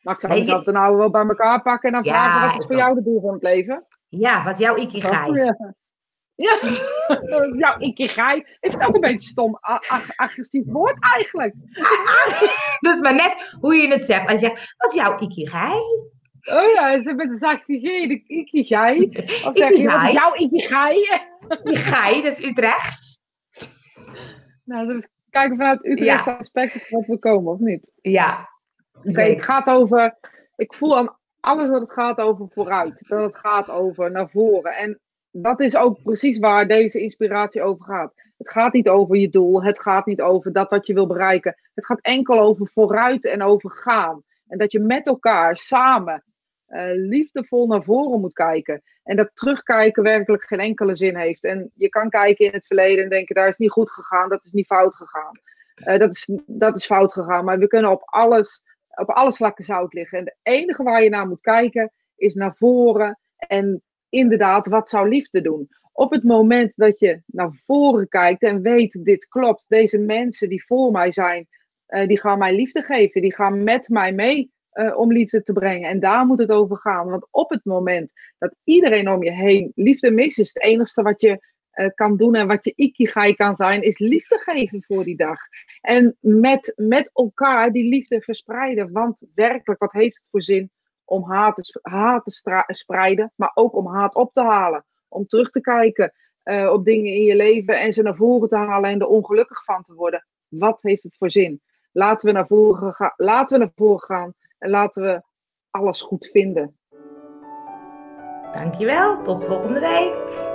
maar ik zou Nee, je- mezelf dan nou wel bij elkaar pakken en dan Ja, vragen, wat is voor jou de doel van het leven? ja wat jouw Ikigai. Ja, ja. *laughs* jouw ikigai. Ik vind het ook een beetje stom, ag- agressief woord eigenlijk. *laughs* Dat is maar net hoe je het zegt. Als je zegt, wat is jouw Ikigai? Oh ja, ze met een zachte G, de ikigai. Of zeg je, wat is jouw ikigai? Ikigai, dat is Utrechts. Nou, eens kijken vanuit Utrechtse aspect wat we komen, of niet? Ja. Oké, het gaat over, ik voel aan alles dat het gaat over vooruit. Dat het gaat over naar voren. En dat is ook precies waar deze inspiratie over gaat. Het gaat niet over je doel. Het gaat niet over dat wat je wil bereiken. Het gaat enkel over vooruit en over gaan. En dat je met elkaar samen eh, liefdevol naar voren moet kijken. En dat terugkijken werkelijk geen enkele zin heeft. En je kan kijken in het verleden en denken, daar is niet goed gegaan, dat is niet fout gegaan. Eh, dat, is, dat is fout gegaan. Maar we kunnen op alles, op alle slakken zout liggen. En het enige waar je naar moet kijken is naar voren. En inderdaad, wat zou liefde doen? Op het moment dat je naar voren kijkt en weet, dit klopt, deze mensen die voor mij zijn, eh, die gaan mij liefde geven, die gaan met mij mee eh, om liefde te brengen. En daar moet het over gaan. Want op het moment dat iedereen om je heen liefde mist, is het enige wat je eh, kan doen en wat je ikigai kan zijn, is liefde geven voor die dag. En met, met elkaar die liefde verspreiden. Want werkelijk, wat heeft het voor zin om haat te, haat te spreiden, maar ook om haat op te halen. Om terug te kijken eh, op dingen in je leven en ze naar voren te halen en er ongelukkig van te worden. Wat heeft het voor zin? Laten we naar voren, ga- laten we naar voren gaan en laten we alles goed vinden. Dankjewel, tot volgende week.